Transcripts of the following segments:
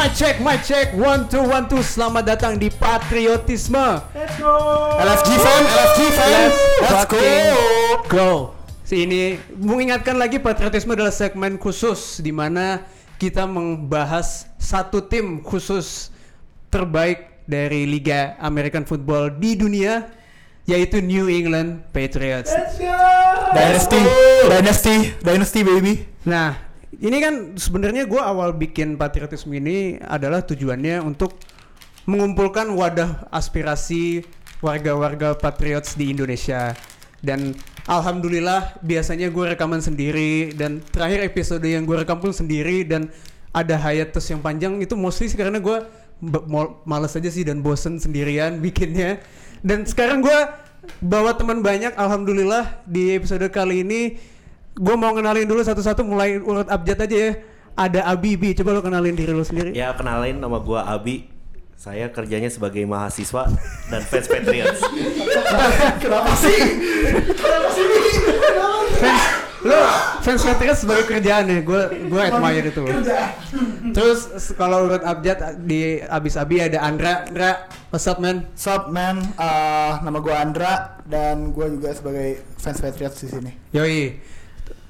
Mic check, mic check, one two one two. Selamat datang di Patriotisme. Let's go. LFG fan, LFG fan. Let's Let's go. Go. Si ini mengingatkan lagi patriotisme adalah segmen khusus di mana kita membahas satu tim khusus terbaik dari Liga American Football di dunia yaitu New England Patriots. Let's go. Dynasty, Dynasty, Dynasty baby. Nah, ini kan sebenarnya gue awal bikin patriotisme ini adalah tujuannya untuk mengumpulkan wadah aspirasi warga-warga patriots di Indonesia. Dan alhamdulillah biasanya gue rekaman sendiri dan terakhir episode yang gue rekam pun sendiri dan ada hiatus yang panjang itu mostly karena gue males aja sih dan bosen sendirian bikinnya. Dan sekarang gue bawa teman banyak alhamdulillah di episode kali ini gue mau kenalin dulu satu-satu mulai urut abjad aja ya. Ada Abi Bi, coba lo kenalin diri lo sendiri. Ya kenalin nama gua Abi. Saya kerjanya sebagai mahasiswa dan fans Patriots. Kenapa sih? Fans, lo fans Patriots sebagai kerjaan ya, gue gue admire itu. Terus kalau urut abjad di abis Abi ada Andra, Andra, what's up man? Sup man, Eh, nama gue Andra dan gue juga sebagai fans Patriots di sini. Yoi.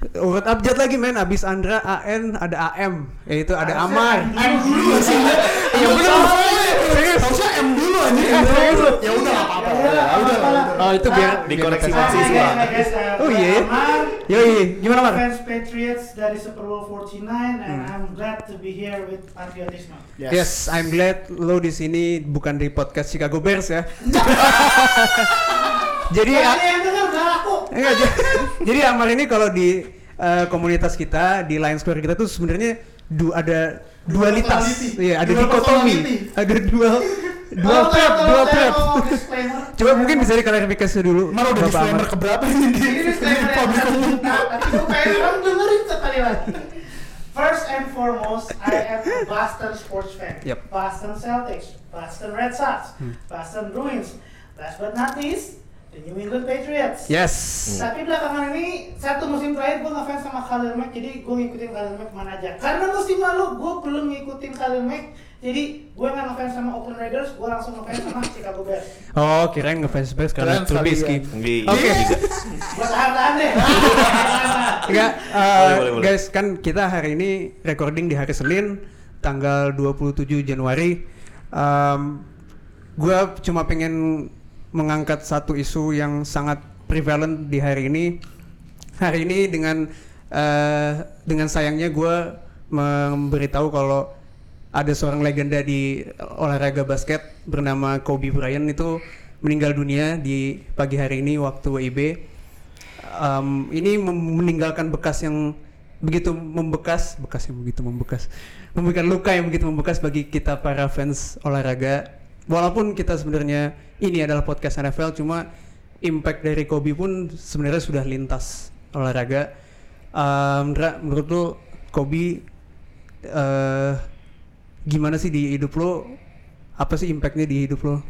Urut abjad lagi men, abis Andra AN ada AM, yaitu ada Amar. M dulu sih. Iya bener. Serius. Harusnya M dulu aja. Eh. Ya udah nggak apa-apa. Ya udah, Ya udah, apa-apa lah. Oh itu biar Dikoreksi biar- mahasiswa. Hai, guys, guys, uh, Oh, iya. Amar, Yoi, gimana Mar? Fans Patriots dari Super Bowl 49 and I'm glad to be here with Patriotisme. Yes, I'm glad lo di sini bukan di podcast Chicago Bears ya. Jadi enggak, j- jadi Amar ini kalau di eh, komunitas kita di Lions Square kita tuh sebenarnya du- ada dualitas. Iya, ada dikotomi. Ada dual dual kalau dual disclaimer, Coba mungkin bisa diklarifikasi dulu. Mar udah disclaimer Amar. keberapa ini di Ini disclaimer yang public umum? juta, tapi gue pengen dengerin sekali lagi. First and foremost, I am a Boston sports fan. Yep. Boston Celtics, Boston Red Sox, Boston Bruins. Last but not least, the New England Patriots. Yes. Tapi belakangan ini satu musim terakhir gue ngefans sama Khalil Mack, jadi gue ngikutin Khalil Mack mana aja. Karena musim lalu gue belum ngikutin Khalil Mack, jadi gue nggak ngefans sama Oakland Raiders, gue langsung ngefans sama Chicago Bears. Oh, kirain ngefans Bears karena Trubisky. ya. Enggak Oke. juga. Gue tahan-tahan deh. Enggak, eh, Boleh, boleh, boleh. guys, kan kita hari ini recording di hari Senin, tanggal 27 Januari. Um, gua cuma pengen mengangkat satu isu yang sangat prevalent di hari ini. Hari ini dengan eh, dengan sayangnya gua memberitahu kalau ada seorang legenda di olahraga basket bernama Kobe Bryant itu meninggal dunia di pagi hari ini waktu WIB um, ini meninggalkan bekas yang begitu membekas, bekas yang begitu membekas, memberikan luka yang begitu membekas bagi kita para fans olahraga. Walaupun kita sebenarnya ini adalah podcast NFL, cuma impact dari Kobe pun sebenarnya sudah lintas olahraga. Um, Ndra, menurut lo Kobe eh gimana sih di hidup lo? Apa sih impactnya di hidup lo?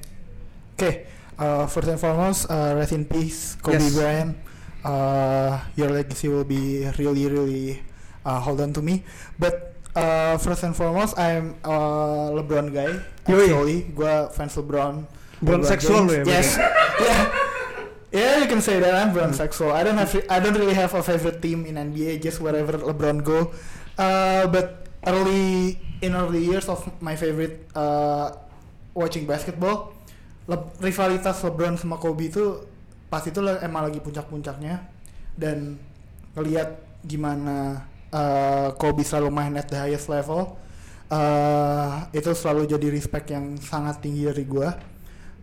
Oke, uh, first and foremost, uh, rest in peace, Kobe Yes. Bryant. Uh, your legacy will be really, really uh, hold on to me. But uh, first and foremost, I'm a LeBron guy. Yoi. Gua fans LeBron. LeBron seksual lo ya, Yes. yeah. Yeah, you can say that I'm LeBron Hmm. sexual. I don't have, I don't really have a favorite team in NBA. Just wherever LeBron go. Uh, but early in early years of my favorite uh, watching basketball, Le- rivalitas LeBron sama Kobe itu pas itu emang lagi puncak-puncaknya dan ngelihat gimana uh, Kobe selalu main at the highest level uh, itu selalu jadi respect yang sangat tinggi dari gua.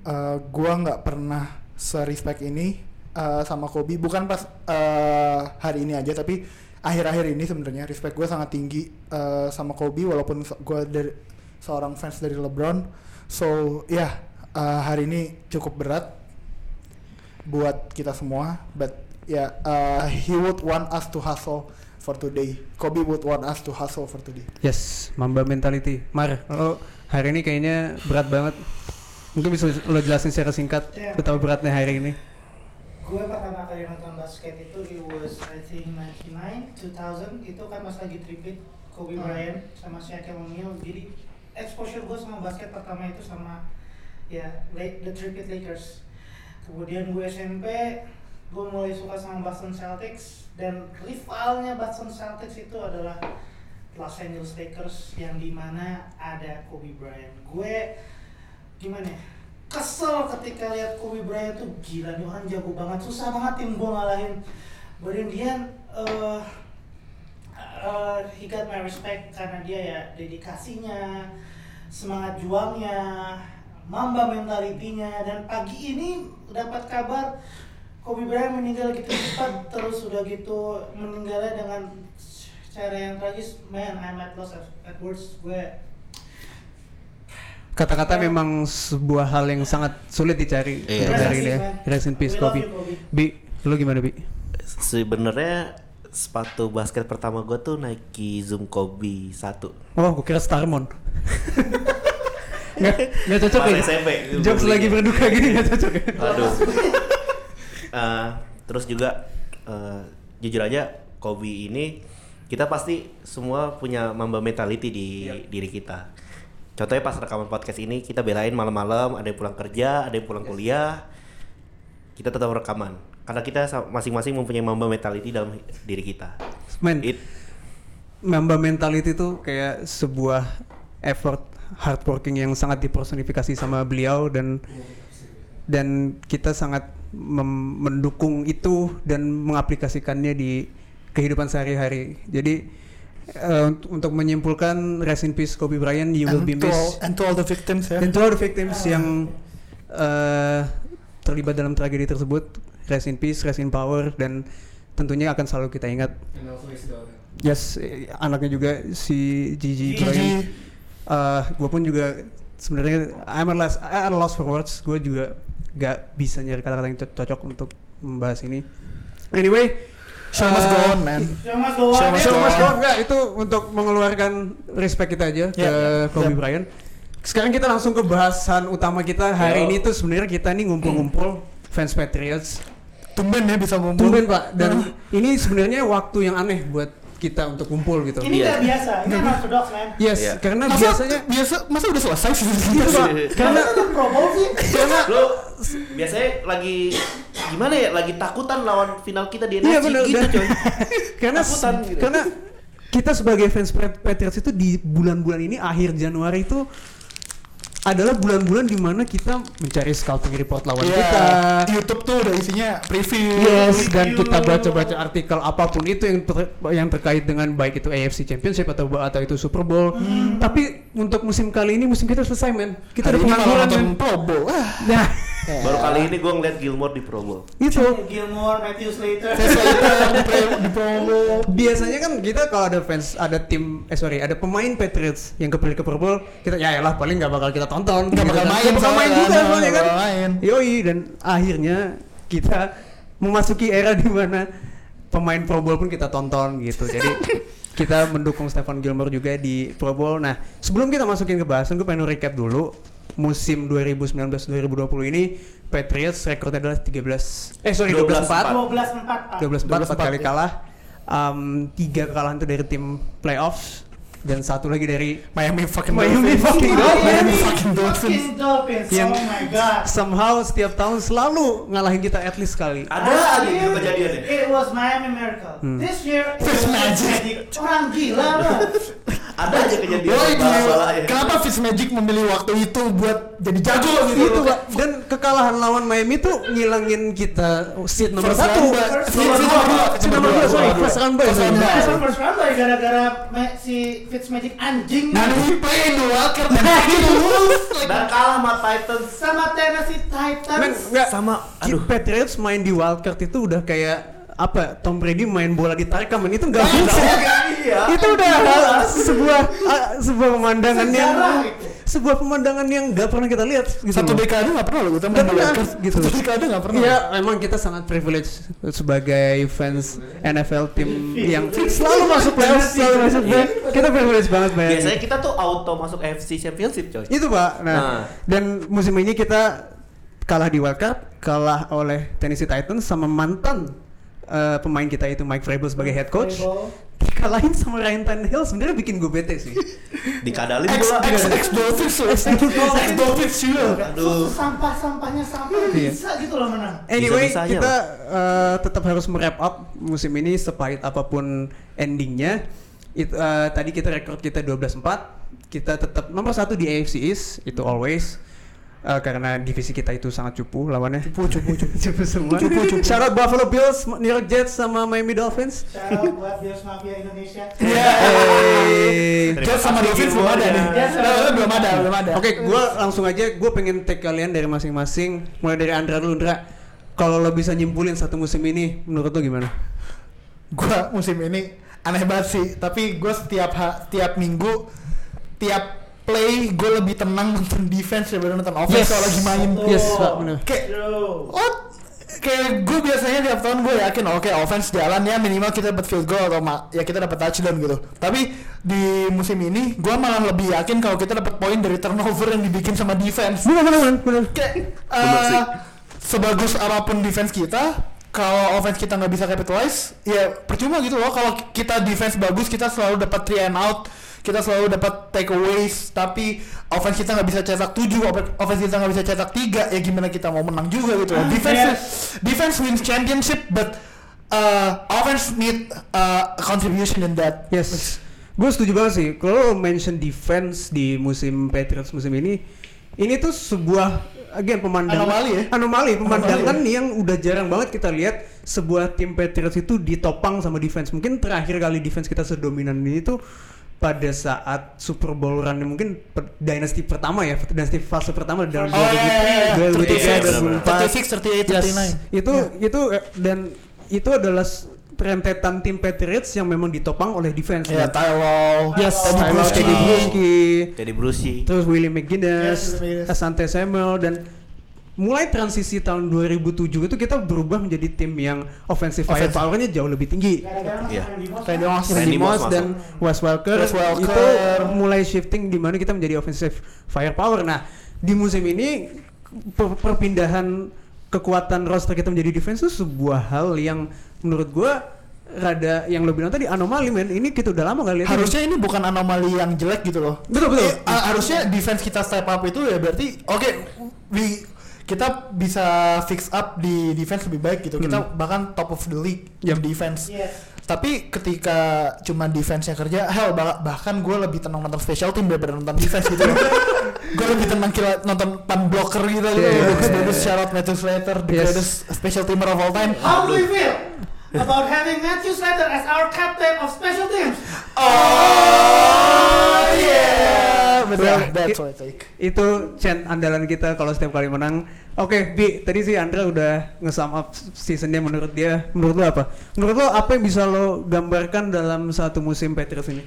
Uh, gua nggak pernah se-respect ini uh, sama Kobe. Bukan pas uh, hari ini aja tapi akhir-akhir ini sebenarnya respect gue sangat tinggi uh, sama Kobe walaupun gua dari seorang fans dari LeBron. So ya yeah, uh, hari ini cukup berat buat kita semua but ya uh, he would want us to hustle for today Kobe would want us to hustle for today Yes, Mamba mentality. Mar, lo hari ini kayaknya berat banget. Mungkin bisa lo jelasin secara singkat Iya. betapa beratnya hari ini. gue pertama kali nonton basket itu it was I think 99 2000 itu kan pas lagi tribute Kobe Bryant sama Shaquille O'Neal jadi exposure gue sama basket pertama itu sama ya La- the Tripit Lakers. Kemudian gue SMP, gue mulai suka sama Boston Celtics dan rivalnya Boston Celtics itu adalah Los Angeles Lakers yang di mana ada Kobe Bryant. Gue gimana ya? Kesel ketika lihat Kobe Bryant tuh gila nih orang jago banget, susah banget tim gue ngalahin. But in uh, uh, he got my respect karena dia ya dedikasinya, semangat juangnya, mamba mentalitinya dan pagi ini dapat kabar Kobe Bryant meninggal gitu cepat terus udah gitu meninggalnya dengan cara yang tragis man I'm at loss at- words gue Kata-kata memang sebuah hal yang sangat sulit dicari Iya. untuk dari dia. man. Rest in peace Kobe. Bi, lu gimana Bi? Sebenarnya sepatu basket pertama gue tuh Nike Zoom Kobe 1 Oh, gue kira Starmon. nggak, nggak cocok Pas ya? SMP, Jokes lagi berduka gini nggak cocok ya? Aduh. Eh, terus juga eh, jujur aja Kobe ini kita pasti semua punya mamba mentality di diri kita. Contohnya pas rekaman podcast ini kita belain malam-malam, ada yang pulang kerja, ada yang pulang kuliah, kita tetap rekaman karena kita masing-masing mempunyai mamba mentality dalam diri kita. Men, It, Mamba mentality itu kayak sebuah effort hard working yang sangat dipersonifikasi sama beliau dan dan kita sangat mendukung itu dan mengaplikasikannya di kehidupan sehari-hari. Jadi eh, untuk- untuk menyimpulkan rest in peace Kobe Bryant, you will and, be to all, missed. and to all the victims ya. Dan to all the victims yang eh, terlibat dalam tragedi tersebut, rest in peace, rest in power dan tentunya akan selalu kita ingat. Yes, eh, anaknya juga si Gigi Gigi. Bryant. Eh, gue pun juga sebenarnya I'm at loss, at a loss for words. Gue juga gak bisa nyari kata-kata yang co- cocok untuk membahas ini. Anyway, Show must go on, man. Show must go on. Show must Show go must on. go on. Enggak, itu untuk mengeluarkan respect kita aja ke Yeah, Kobe yeah. Bryant. Sekarang kita langsung ke bahasan utama kita hari Yo. ini tuh sebenarnya kita nih ngumpul-ngumpul fans Patriots. Tumben ya bisa ngumpul. Tumben Pak, dan ini sebenarnya waktu yang aneh buat kita untuk kumpul gitu. Ini Iya. nggak biasa, ini unorthodox man. Yes, Iya. karena Masa, biasanya biasa masa udah selesai sih? Pak. karena sih? karena lo biasanya lagi gimana ya? Lagi takutan lawan final kita di Iya NFC benar gitu coy. karena Takutan gitu. karena kita sebagai fans Pat- Patriots itu di bulan-bulan ini akhir Januari itu adalah bulan-bulan di mana kita mencari scouting report lawan Iya, kita. YouTube tuh udah isinya preview. Yes, dan review. kita baca-baca artikel apa pun itu yang ter- yang terkait dengan baik itu AFC Championship atau atau itu Super Bowl. Tapi untuk musim kali ini musim kita selesai men. Kita Hari malah pengangguran men. Pro Bowl. Ah. Nah, Baru kali ini gue ngeliat Gilmore di Pro Bowl. itu Gilmore, Matthew Slater. di Pro- di Pro Bowl. biasanya kan kita kalau ada fans ada tim eh sorry ada pemain Patriots yang kepilih ke Pro Bowl kita ya lah paling nggak bakal kita tonton Nggak bakal main Nggak bakal main kan, juga soalnya kan main. yoi dan akhirnya kita memasuki era di mana pemain Pro Bowl pun kita tonton gitu jadi kita mendukung Stephen Gilmore juga di Pro Bowl nah sebelum kita masukin ke bahasan gue pengen recap dulu musim 2019-2020 ini Patriots rekornya adalah 13 eh sorry 12 4 12-4 Pak. 12 empat 12-4, empat kali ya. kalah. Um, tiga kekalahan itu dari tim playoffs dan satu lagi dari Miami fucking Miami Dolphins. fucking Dolphins. Miami fucking Dolphins. Fucking Dolphins. Yang- Oh my god. somehow setiap tahun selalu ngalahin kita at least sekali. Ada Last aja year, gitu kejadiannya. It was Miami Miracle. Hmm. This year it was Magic. Orang gila loh. Ada aja kejadian Woi, bala-bala ya. kenapa Fitzmagic memilih waktu itu buat jadi jago gitu? Itu pak dan kekalahan lawan Miami tuh ngilangin kita seat nomor First satu. Seat nomor dua. Seat nomor dua, sorry, first round bye. First round bye. First first round by gara-gara si Fitzmagic anjing And we play in the. Like, Dan kalah sama Titans sama Tennessee Titans. sama aduh aduh Patriots main di wildcard itu udah kayak apa Tom Brady main bola di tarkam men itu nggak bisa iya. itu udah hal- sebuah ah, sebuah pemandangan yang sebuah pemandangan yang nggak pernah kita lihat gitu Satu dekade nggak pernah loh kita main pernah, wildcard. gitu. Satu dekade nggak pernah. Iya, emang kita sangat privilege sebagai fans NFL tim yang selalu masuk playoff, selalu masuk playoff. Kita privilege banget, man. Biasanya kita tuh auto masuk FC Championship coy. Itu pak. Nah, Nah. dan musim ini kita kalah di wildcard, kalah oleh Tennessee Titans sama mantan eh, pemain kita itu Mike Vrabel sebagai head coach dikalahin sama Ryan Tannehill sebenarnya bikin gue bete sih. Dikadalin pula. ex ex Dolphins ex Dolphins juga. Aduh. Sampah-sampahnya sampah Iya. bisa gitu loh menang. Anyway, kita eh, tetap harus merap up musim ini sepahit apa pun endingnya. It, eh, tadi kita rekor kita 12-4, kita tetap nomor satu di AFC East itu always Eh, karena divisi kita itu sangat cupu lawannya. Cupu, cupu, cupu. cupu semua. Cupu, cupu. Shout out Buffalo Bills, New York Jets sama Miami Dolphins. Shout out buat Bills Mafia Indonesia. Iya. Hey. Jets sama Dolphins belum ada nih. Jets sama Belum ada, belum ada. Oke, gua langsung aja. Gue pengen take kalian dari masing-masing. Mulai dari Andra dulu, Andra. Kalau lo bisa nyimpulin satu musim ini, menurut lo gimana? Gua musim ini aneh banget sih, tapi gue setiap ha- setiap minggu tiap play gue lebih tenang nonton defense daripada nonton offense kalau lagi main. Betul. Yes, Pak, benar. Kayak oh kayak gue biasanya tiap tahun gue yakin oke offense jalan ya minimal kita dapat field goal atau ya kita dapat touchdown gitu. Tapi di musim ini gue malah lebih yakin kalau kita dapat poin dari turnover yang dibikin sama defense. Benar, benar, benar, benar. Kayak eh, sebagus apa pun defense kita, kalau offense kita nggak bisa capitalize, ya percuma gitu loh. Kalau kita defense bagus, kita selalu dapat three and out, kita selalu dapat takeaways, tapi offense kita nggak bisa cetak 7, offense kita nggak bisa cetak 3, ya gimana kita mau menang juga gitu loh. Ah, Defense yes. defense wins championship, but uh, offense need uh, contribution in that. Yes. Gue setuju banget sih. Kalau mention defense di musim Patriots musim ini, ini tuh sebuah again pemandangan Anomali ya? Anomali, pemandangan Anomali yang udah jarang banget kita lihat sebuah tim Patriots itu ditopang sama defense. Mungkin terakhir kali defense kita sedominan ini tuh pada saat Super Bowl run mungkin per- dynasty pertama ya, dynasty fase pertama dalam Oh, iya, iya, iya. 2003 2004 36, 38, 39. Yes, itu itu eh, dan itu adalah rentetan tim Patriots yang memang ditopang oleh defense. Ya, Tyrell, Yes, Teddy Tyler Bruschi. Teddy Bruschi, terus Willie McGinnis, Yes, Willie McGinnis. Asante Samuel dan mulai transisi tahun 2007 itu kita berubah menjadi tim yang offensive firepower-nya jauh lebih tinggi. Iya. Randy Moss. Randy Moss. Dan Wes Welker, Wes Welker. itu mulai shifting di mana kita menjadi offensive firepower. Nah, di musim ini per- perpindahan kekuatan roster kita menjadi defense itu sebuah hal yang menurut gua rada yang lo bilang tadi anomali men. Ini kita udah lama gak lihat. ini. harusnya ini bukan anomali yang jelek gitu loh. Betul, betul. Eh, harusnya defense kita step up itu ya berarti oke we kita bisa fix up di defense lebih baik gitu. Kita bahkan top of the league Yep. in defense. Yes. Tapi ketika cuma defense yang kerja, hell bah- bahkan gue lebih tenang nonton special team daripada nonton defense gitu. gue lebih tenang kira nonton pan blocker gitu. Yeah. Bagus bagus shout out Matthew Slater, the Yes. greatest special teamer of all time. How do we feel about having Matthew Slater as our captain of special teams? Oh yeah, betul. That's what I take. itu chant andalan kita kalau setiap kali menang. Oke, Bi, tadi sih Andra udah nge-sum up seasonnya menurut dia. Menurut lo apa? Menurut lo apa yang bisa lo gambarkan dalam satu musim Patriots ini?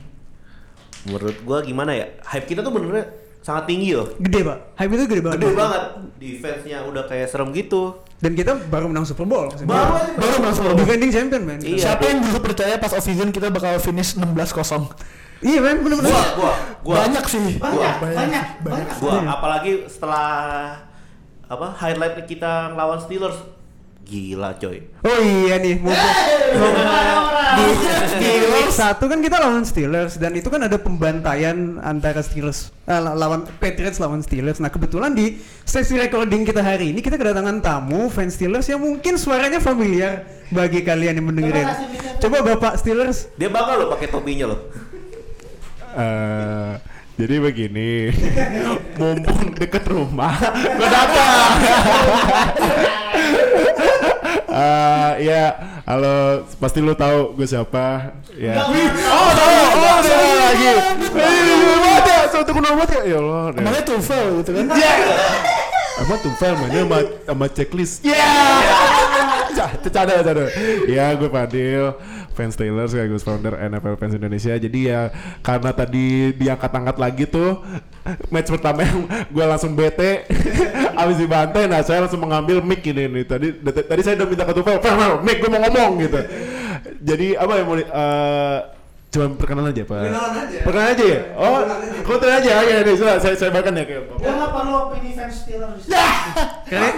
Menurut gua gimana ya? Hype kita tuh benernya sangat tinggi loh. Gede, Pak. Hype itu gede banget. Gede banget. Defense-nya udah kayak serem gitu. Dan kita baru menang Super Bowl. Baru Baru masuk Super Bowl. Defending champion, man. Iya. Siapa yang dulu percaya pas off season kita bakal finish 16-0? Iya, man, bener-bener. Gua, gua, gua. Banyak sih. Banyak, Wah, banyak, banyak. Gua apalagi setelah apa highlight kita ngelawan Steelers. Gila coy. Oh iya nih, mumpung di, di week satu kan kita lawan Steelers dan itu kan ada pembantaian antara Steelers eh, la- lawan Patriots lawan Steelers. Nah kebetulan di sesi recording kita hari ini kita kedatangan tamu fans Steelers yang mungkin suaranya familiar bagi kalian yang mendengarin. Coba Bapak Steelers. Dia bangga loh pakai topinya loh. Eh, jadi begini, mumpung deket rumah, gue datang. Eh, ya, halo, pasti lu tahu gue siapa. Ya. Oh, tahu, oh, udah lagi. Ya, suatu kenal banget ya. Ya Allah. Emangnya Tufel gitu kan? Emang tuh file mainnya sama, sama checklist. Ya. Canda, canda. Ya, gue Fadil, fans Taylor sekaligus founder NFL Fans Indonesia. Jadi ya karena tadi diangkat-angkat lagi tuh match pertama yang gue langsung bete abis dibantai nah saya langsung mengambil mic ini nih tadi tadi saya udah minta ke Tufel Fel Fel mic gue mau ngomong gitu jadi apa ya mau di- eh, Cuma perkenalan aja, Pak. Perkenalan aja. Perkenalan aja ya? Oh, Perkenalan aja. Oke, nih, coba saya saya bahkan ya ke Gue gak perlu opini fans Steelers. Karena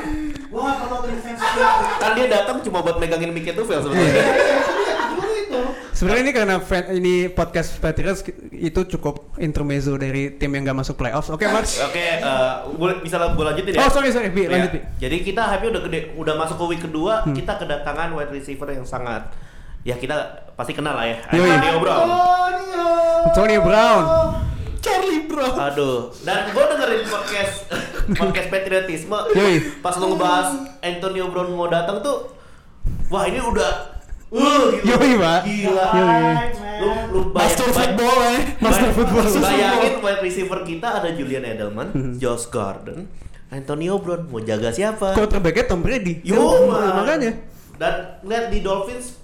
Gue gak perlu opini fans Steelers. Kan dia datang cuma buat megangin mic itu Vel sebenarnya. Iya, Dulu itu. sebenarnya ini karena fan, ini podcast Patriots itu cukup intermezzo dari tim yang gak masuk playoffs. Oke, Max. Oke, eh, boleh bisa gue lanjutin ya? Oh, sorry, sorry, Bi, Ya, lanjut, Bi. Jadi kita hype udah gede, udah masuk ke week kedua, kita kedatangan wide receiver yang sangat ya kita pasti kenal lah ya. Yoi. Antonio Brown. Antonio. Antonio Brown. Charlie Brown. Aduh, dan gue dengerin podcast podcast patriotisme. Yoi. Pas lu ngebahas Antonio Brown mau datang tuh, wah ini udah Uh, gitu. Yoi, Pak. Gila. Yoi. Lu, lu Master football eh. Master football. Bayangin wide receiver kita ada Julian Edelman, Hmm. Josh Gordon, Antonio Brown mau jaga siapa? Quarterbacknya Tom Brady. Yo, Kan, man. makanya. Dan lihat di Dolphins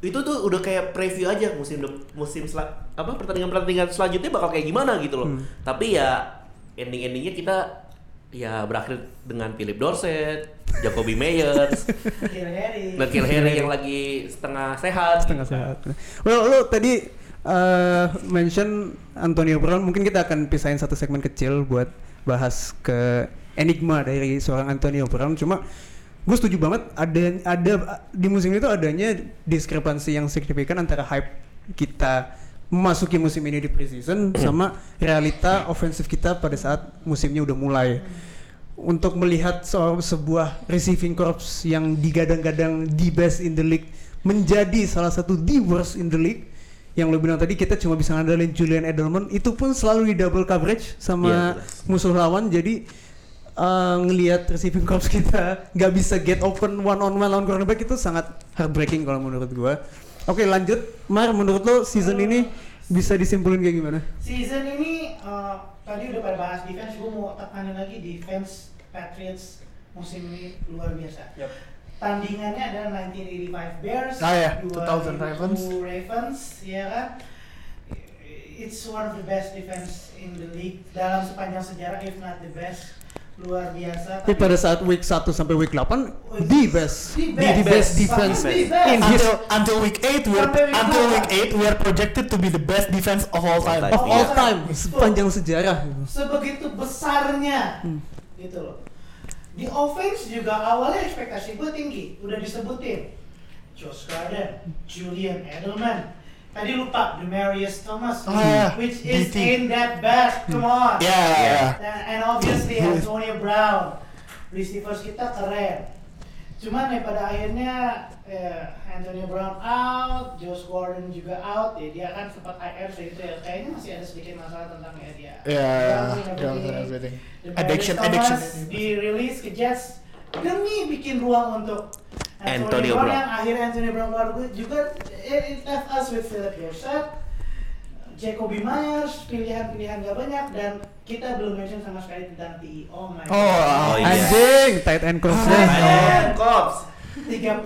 itu tuh udah kayak preview aja musim musim sel- apa pertandingan pertandingan selanjutnya bakal kayak gimana gitu loh. Hmm. Tapi ya ending endingnya kita ya berakhir dengan Philip Dorset, Jacoby Meyers, Harry. Nakil Harry yang lagi setengah sehat. Setengah sehat. Well, lu tadi uh, mention Antonio Brown, mungkin kita akan pisahin satu segmen kecil buat bahas ke enigma dari seorang Antonio Brown. Cuma gue setuju banget ada ada di musim itu adanya diskrepansi yang signifikan antara hype kita memasuki musim ini di preseason sama realita ofensif kita pada saat musimnya udah mulai untuk melihat so- sebuah receiving corps yang digadang-gadang the best in the league menjadi salah satu the worst in the league yang lo bilang tadi kita cuma bisa ngandelin Julian Edelman itu pun selalu di double coverage Iya, sama jelas. musuh lawan jadi uh, ngelihat receiving corps kita nggak bisa get open one on one lawan cornerback itu sangat heartbreaking kalau menurut gua. Oke lanjut, Mar menurut lo season ini bisa disimpulin kayak gimana? Season ini eh, tadi udah pada bahas defense, gue mau tekanin lagi defense Patriots musim ini luar biasa. Tandingannya adalah 1985 Bears, Ah, 2000 2000 Ravens. Ravens, ya kan? It's one of the best defense in the league dalam sepanjang sejarah, if not the best. Luar biasa. Tapi pada saat week 1 sampai week 8 the best, The the, best. best defense The best. in his Until, until week 8 we are Sampai week until week 8 we are projected to be the best defense of all time. of all Iya. time sepanjang sejarah. sebegitu besarnya gitu loh di offense juga awalnya ekspektasi gue tinggi udah disebutin Josh Gordon, Julian Edelman tadi lupa Demarius Thomas yeah. which is DT. ain't that bad come on Yeah, yeah. and, and obviously Antonio Brown receivers kita keren cuman ya pada akhirnya eh, Antonio Brown out, Josh Gordon juga out ya dia kan sempat IR gitu ya kayaknya masih ada sedikit masalah tentang ya dia Yeah, yeah, everything. Addiction, Thomas addiction. dirilis ke Jets demi bikin ruang untuk Antonio Brown, Brown. yang akhirnya Antonio Brown keluar juga it, it left us with Philip Dorsett Jacoby Myers pilihan-pilihan gak banyak dan kita belum mention sama sekali tentang TI oh my Oh, Oh, iya. Anjing, tight end coachnya. Ah. Ayo, Cops. 39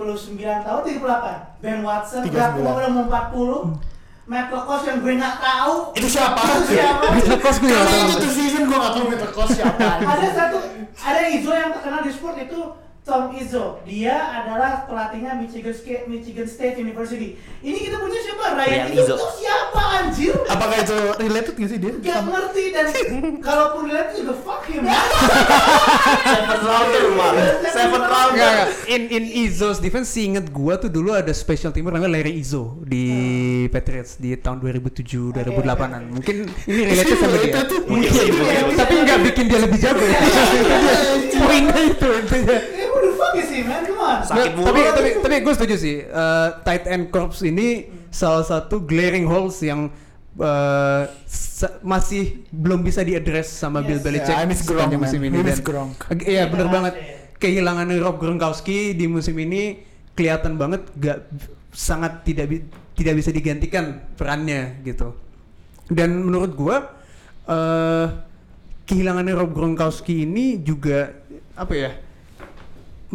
tahun 38 Ben Watson 39. berapa udah mau 40 Matt Lacoste yang gue gak tahu Itu siapa? Itu siapa? Gue Kali tahu. itu season gue gak tau Mr. Kos siapa. ada satu ada Izzo yang terkenal di sport itu Tom Izzo dia adalah pelatihnya Michigan State Michigan State University ini kita punya siapa Ryan Ryan Izzo itu siapa anjir Apakah itu related gak sih dia? Gak ngerti dan kalaupun lihat juga fuck him Seven rounder. Seven rounder. In in Izzo's defense inget gua tuh dulu ada special teamer namanya Larry Izzo di Patriots di tahun 2007 2008-an. Mungkin ini related sama dia. Mungkin. Tapi nggak bikin dia lebih jago ya. Poinnya itu intinya. He man come on. Sakit Nggak, tapi tapi tapi gue setuju sih eh, tight end corps ini salah satu glaring holes yang sa- masih belum bisa diadres sama Bill Yes. Belichick Yeah, I miss Gronk, musim ini We miss dan Gronk. Iya bener Iya, banget. Kehilangan Rob Gronkowski di musim ini kelihatan banget gak sangat tidak bi- tidak bisa digantikan perannya gitu. Dan menurut gua eh kehilangan Rob Gronkowski ini juga apa ya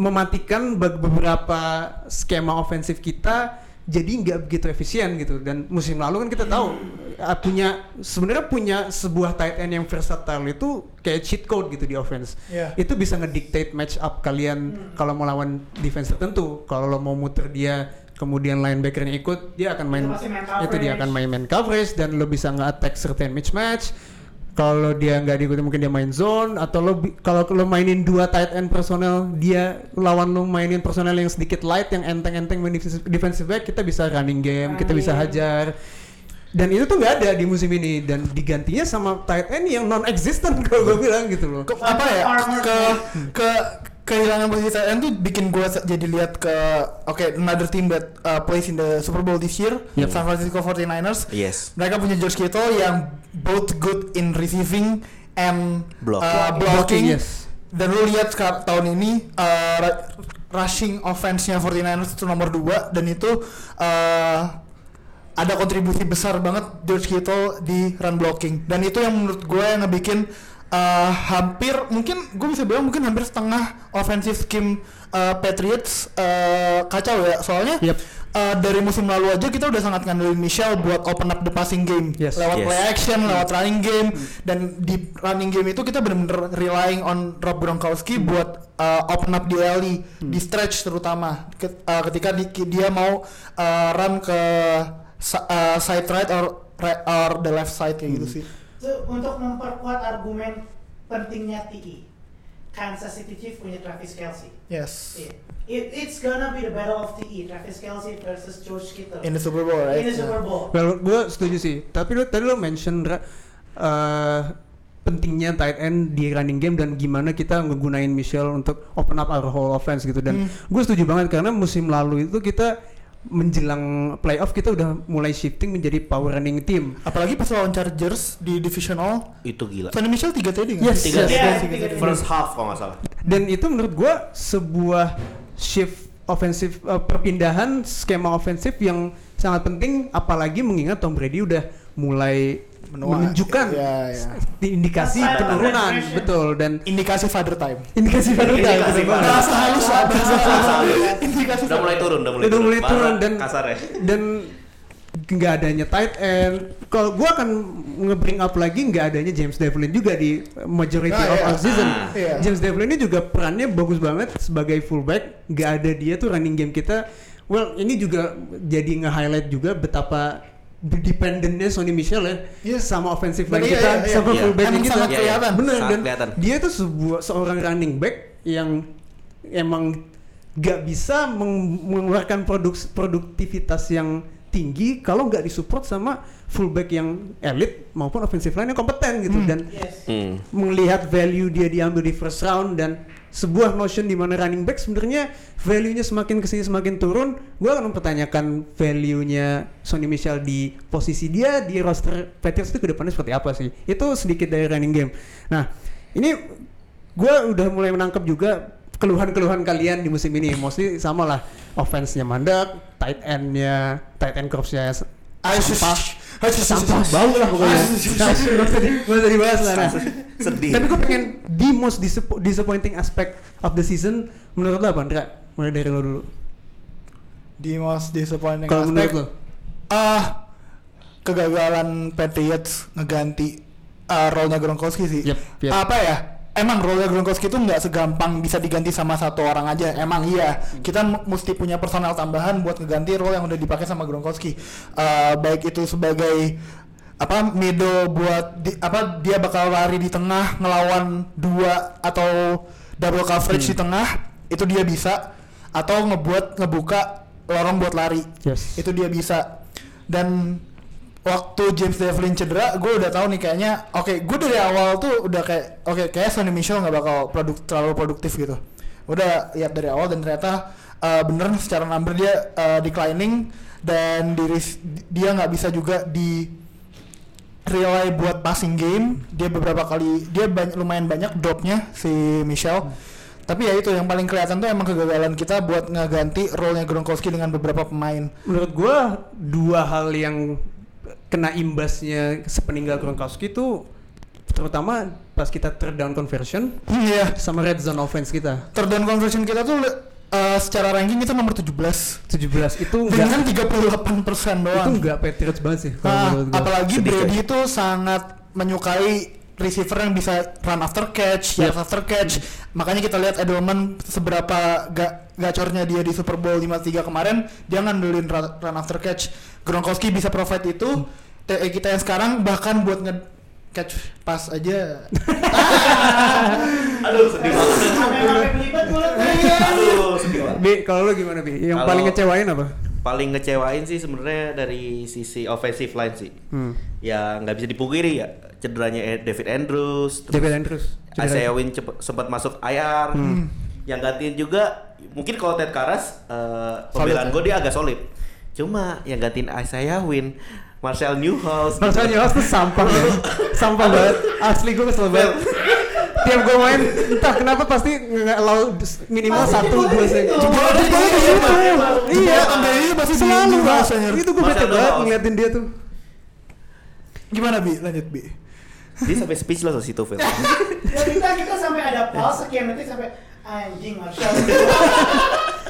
mematikan beberapa skema ofensif kita jadi nggak begitu efisien gitu. Dan musim lalu kan kita tahu uh, punya sebenarnya punya sebuah tight end yang versatile itu kayak cheat code gitu di offense. Iya. itu bisa ngedictate match up kalian kalau mau lawan defense tertentu. Kalau lo mau muter dia kemudian linebackernya ikut, dia akan main Itu itu dia akan main main coverage dan lo bisa nge-attack certain mismatch. Kalau dia nggak diikuti mungkin dia main zone atau lo kalau lo mainin dua tight end personel dia lawan lo mainin personel yang sedikit light yang enteng-enteng main defensive- defensive back kita bisa running game kita bisa hajar. Dan itu tuh nggak ada di musim ini dan digantinya sama tight end yang non existent kalau gue bilang gitu loh. Ke- apa ya? Ke ke kehilangan posisi tight end tuh bikin gue jadi lihat ke oke another team that uh, plays in the Super Bowl this year Yep. San Francisco 49ers Yes. mereka punya George Kittle yang both good in receiving and Block. uh, blocking yes dan lu lihat tahun ini uh, rushing offense-nya 49ers itu nomor 2 dan itu uh, ada kontribusi besar banget George Kittle di run blocking dan itu yang menurut gue yang ngebikin uh, hampir mungkin gue bisa bilang mungkin hampir setengah offensive scheme uh, Patriots uh, kacau ya. Soalnya Yep. uh, dari musim lalu aja kita udah sangat ngandelin Michelle buat open up the passing game. Yes. lewat Yes. play action, lewat running game. Dan di running game itu kita benar-benar relying on Rob Gronkowski buat uh, open up di alley, di stretch terutama. Ket- uh, ketika di- dia mau uh, run ke uh, side right or right or the left side kayak gitu sih. So, untuk memperkuat argumen pentingnya TI, Kansas City Chiefs punya Travis Kelsey. Yes. Iya. It, it's gonna be the battle of TI, Travis Kelsey versus George Kittle In the Super Bowl, right? in the Super Bowl. Well, gue setuju sih. Tapi lo tadi lo mention eh, pentingnya tight end di running game dan gimana kita ngegunain Michelle untuk open up our whole offense gitu. Dan Hmm. gue setuju banget karena musim lalu itu kita menjelang playoff kita udah mulai shifting menjadi power running team. Apalagi pas lawan Chargers di divisional, Itu gila. Sonny Michel 3 TD nggak Yes, sih? Tiga, yes, Iya, yes. tiga, tiga. First half kalau nggak salah. Dan itu menurut gue sebuah shift ofensif eh, perpindahan skema ofensif yang sangat penting apalagi mengingat Tom Brady udah mulai Menua. menunjukkan Iya, iya. indikasi Masa penurunan betul dan Indikasi father time. indikasi baru Indikasi baru. Bahasa halus bahasa halus. Indikasi Udah mulai turun, udah mulai Udah turun. mulai turun dan- kasar ya. dan nggak adanya tight end. Kalau gua akan nge-bring up lagi nggak adanya James Devlin juga di majority Ah, of iya. our season. Ah. Iya. James Devlin ini juga perannya bagus banget sebagai fullback. Nggak ada dia tuh running game kita. Well, ini juga jadi nge-highlight juga betapa dependentnya Sonny Michel ya Iya. sama offensive line kita, iya, iya. sama Iya. fullbacknya Emang kita. sangat kelihatan. Bener Sangat dan kelihatan. dia tuh sebuah seorang running back yang emang gak bisa meng- mengeluarkan produk produktivitas yang tinggi kalau nggak disupport sama fullback yang elit maupun offensive line yang kompeten gitu Hmm. dan Yes. Hmm. melihat value dia diambil di first round dan sebuah notion di mana running back sebenarnya value-nya semakin ke sini semakin turun gue akan mempertanyakan value-nya Sonny Michel di posisi dia di roster Patriots itu ke depannya seperti apa sih? Itu sedikit dari running game. Nah ini gue udah mulai menangkap juga keluhan-keluhan kalian di musim ini. Mostly sama lah offense-nya mandek tight end-nya tight end corps-nya sampah sampah bau lah pokoknya nggak usah di- nggak usah dibahas lah nah. Sedih. Tapi gue pengen the most disap- disappointing aspect of the season menurut lo apa, Andra? Mulai dari lo dulu. Di most disappointing Kalau menurut aspect lo? ah kegagalan Patriots ngeganti uh, role-nya Gronkowski sih. Yep, yep. Apa ya? Emang role-nya Gronkowski itu nggak segampang bisa diganti sama satu orang aja. Emang iya. Kita mesti punya personal tambahan buat ngeganti role yang udah dipakai sama Gronkowski. Uh, baik itu sebagai apa middle buat di- apa dia bakal lari di tengah ngelawan dua atau double coverage di tengah itu dia bisa atau ngebuat ngebuka lorong buat lari Yes. itu dia bisa dan waktu James Devlin cedera gue udah tahu nih kayaknya oke gue dari awal tuh udah kayak oke kayak Sonny Michel nggak bakal produk terlalu produktif gitu. Udah lihat dari awal dan ternyata uh, bener secara number dia uh, declining dan diri dia nggak bisa juga di rely buat passing game. Dia beberapa kali dia banyak lumayan banyak dropnya si Michel. Tapi ya itu yang paling kelihatan tuh emang kegagalan kita buat ngeganti role-nya Gronkowski dengan beberapa pemain. Menurut gue dua hal yang kena imbasnya sepeninggal Gronkowski itu terutama pas kita third down conversion Iya, sama red zone offense kita. third down conversion kita tuh uh, secara ranking itu nomor 17 17 itu dengan enggak 38 persen itu doang. enggak Patriots banget sih Nah, apalagi Brady itu sangat menyukai receiver yang bisa run after catch, yards after catch. Makanya kita lihat Edelman seberapa ga gacornya dia di Super Bowl 53 kemarin, dia ngandelin run, run after catch. Gronkowski bisa provide itu. TE kita yang sekarang bahkan buat nge catch pass aja. Aduh sedih banget. Aduh sedih banget. Bi, kalau lo gimana Bi? Yang Kalau- paling ngecewain apa? Paling ngecewain sih sebenarnya dari sisi offensive line sih. Hmm. Ya nggak bisa dipungkiri ya cederanya Ed- David Andrews, terus David Andrews. Isaiah cepet- sempat masuk IR. Yang gantiin juga mungkin kalau Ted Karras eh, pembelaan gue dia agak solid. Cuma yang gantiin Isaiah Wynn, Marcel Newhouse. Marcel Newhouse tuh sampah ya. Sampah banget. Asli gue kesel banget. Tiap gue main, entah kenapa pasti nggak allow minimal Pasti satu dua sih. Jebolnya di situ. Iya. Di pasti selalu. Itu gue bete banget ngeliatin dia tuh. Gimana Bi? Lanjut Bi. Dia sampai speechless di situ, Phil. Ya kita kita sampai ada pause sekian detik sampai anjing Marshall.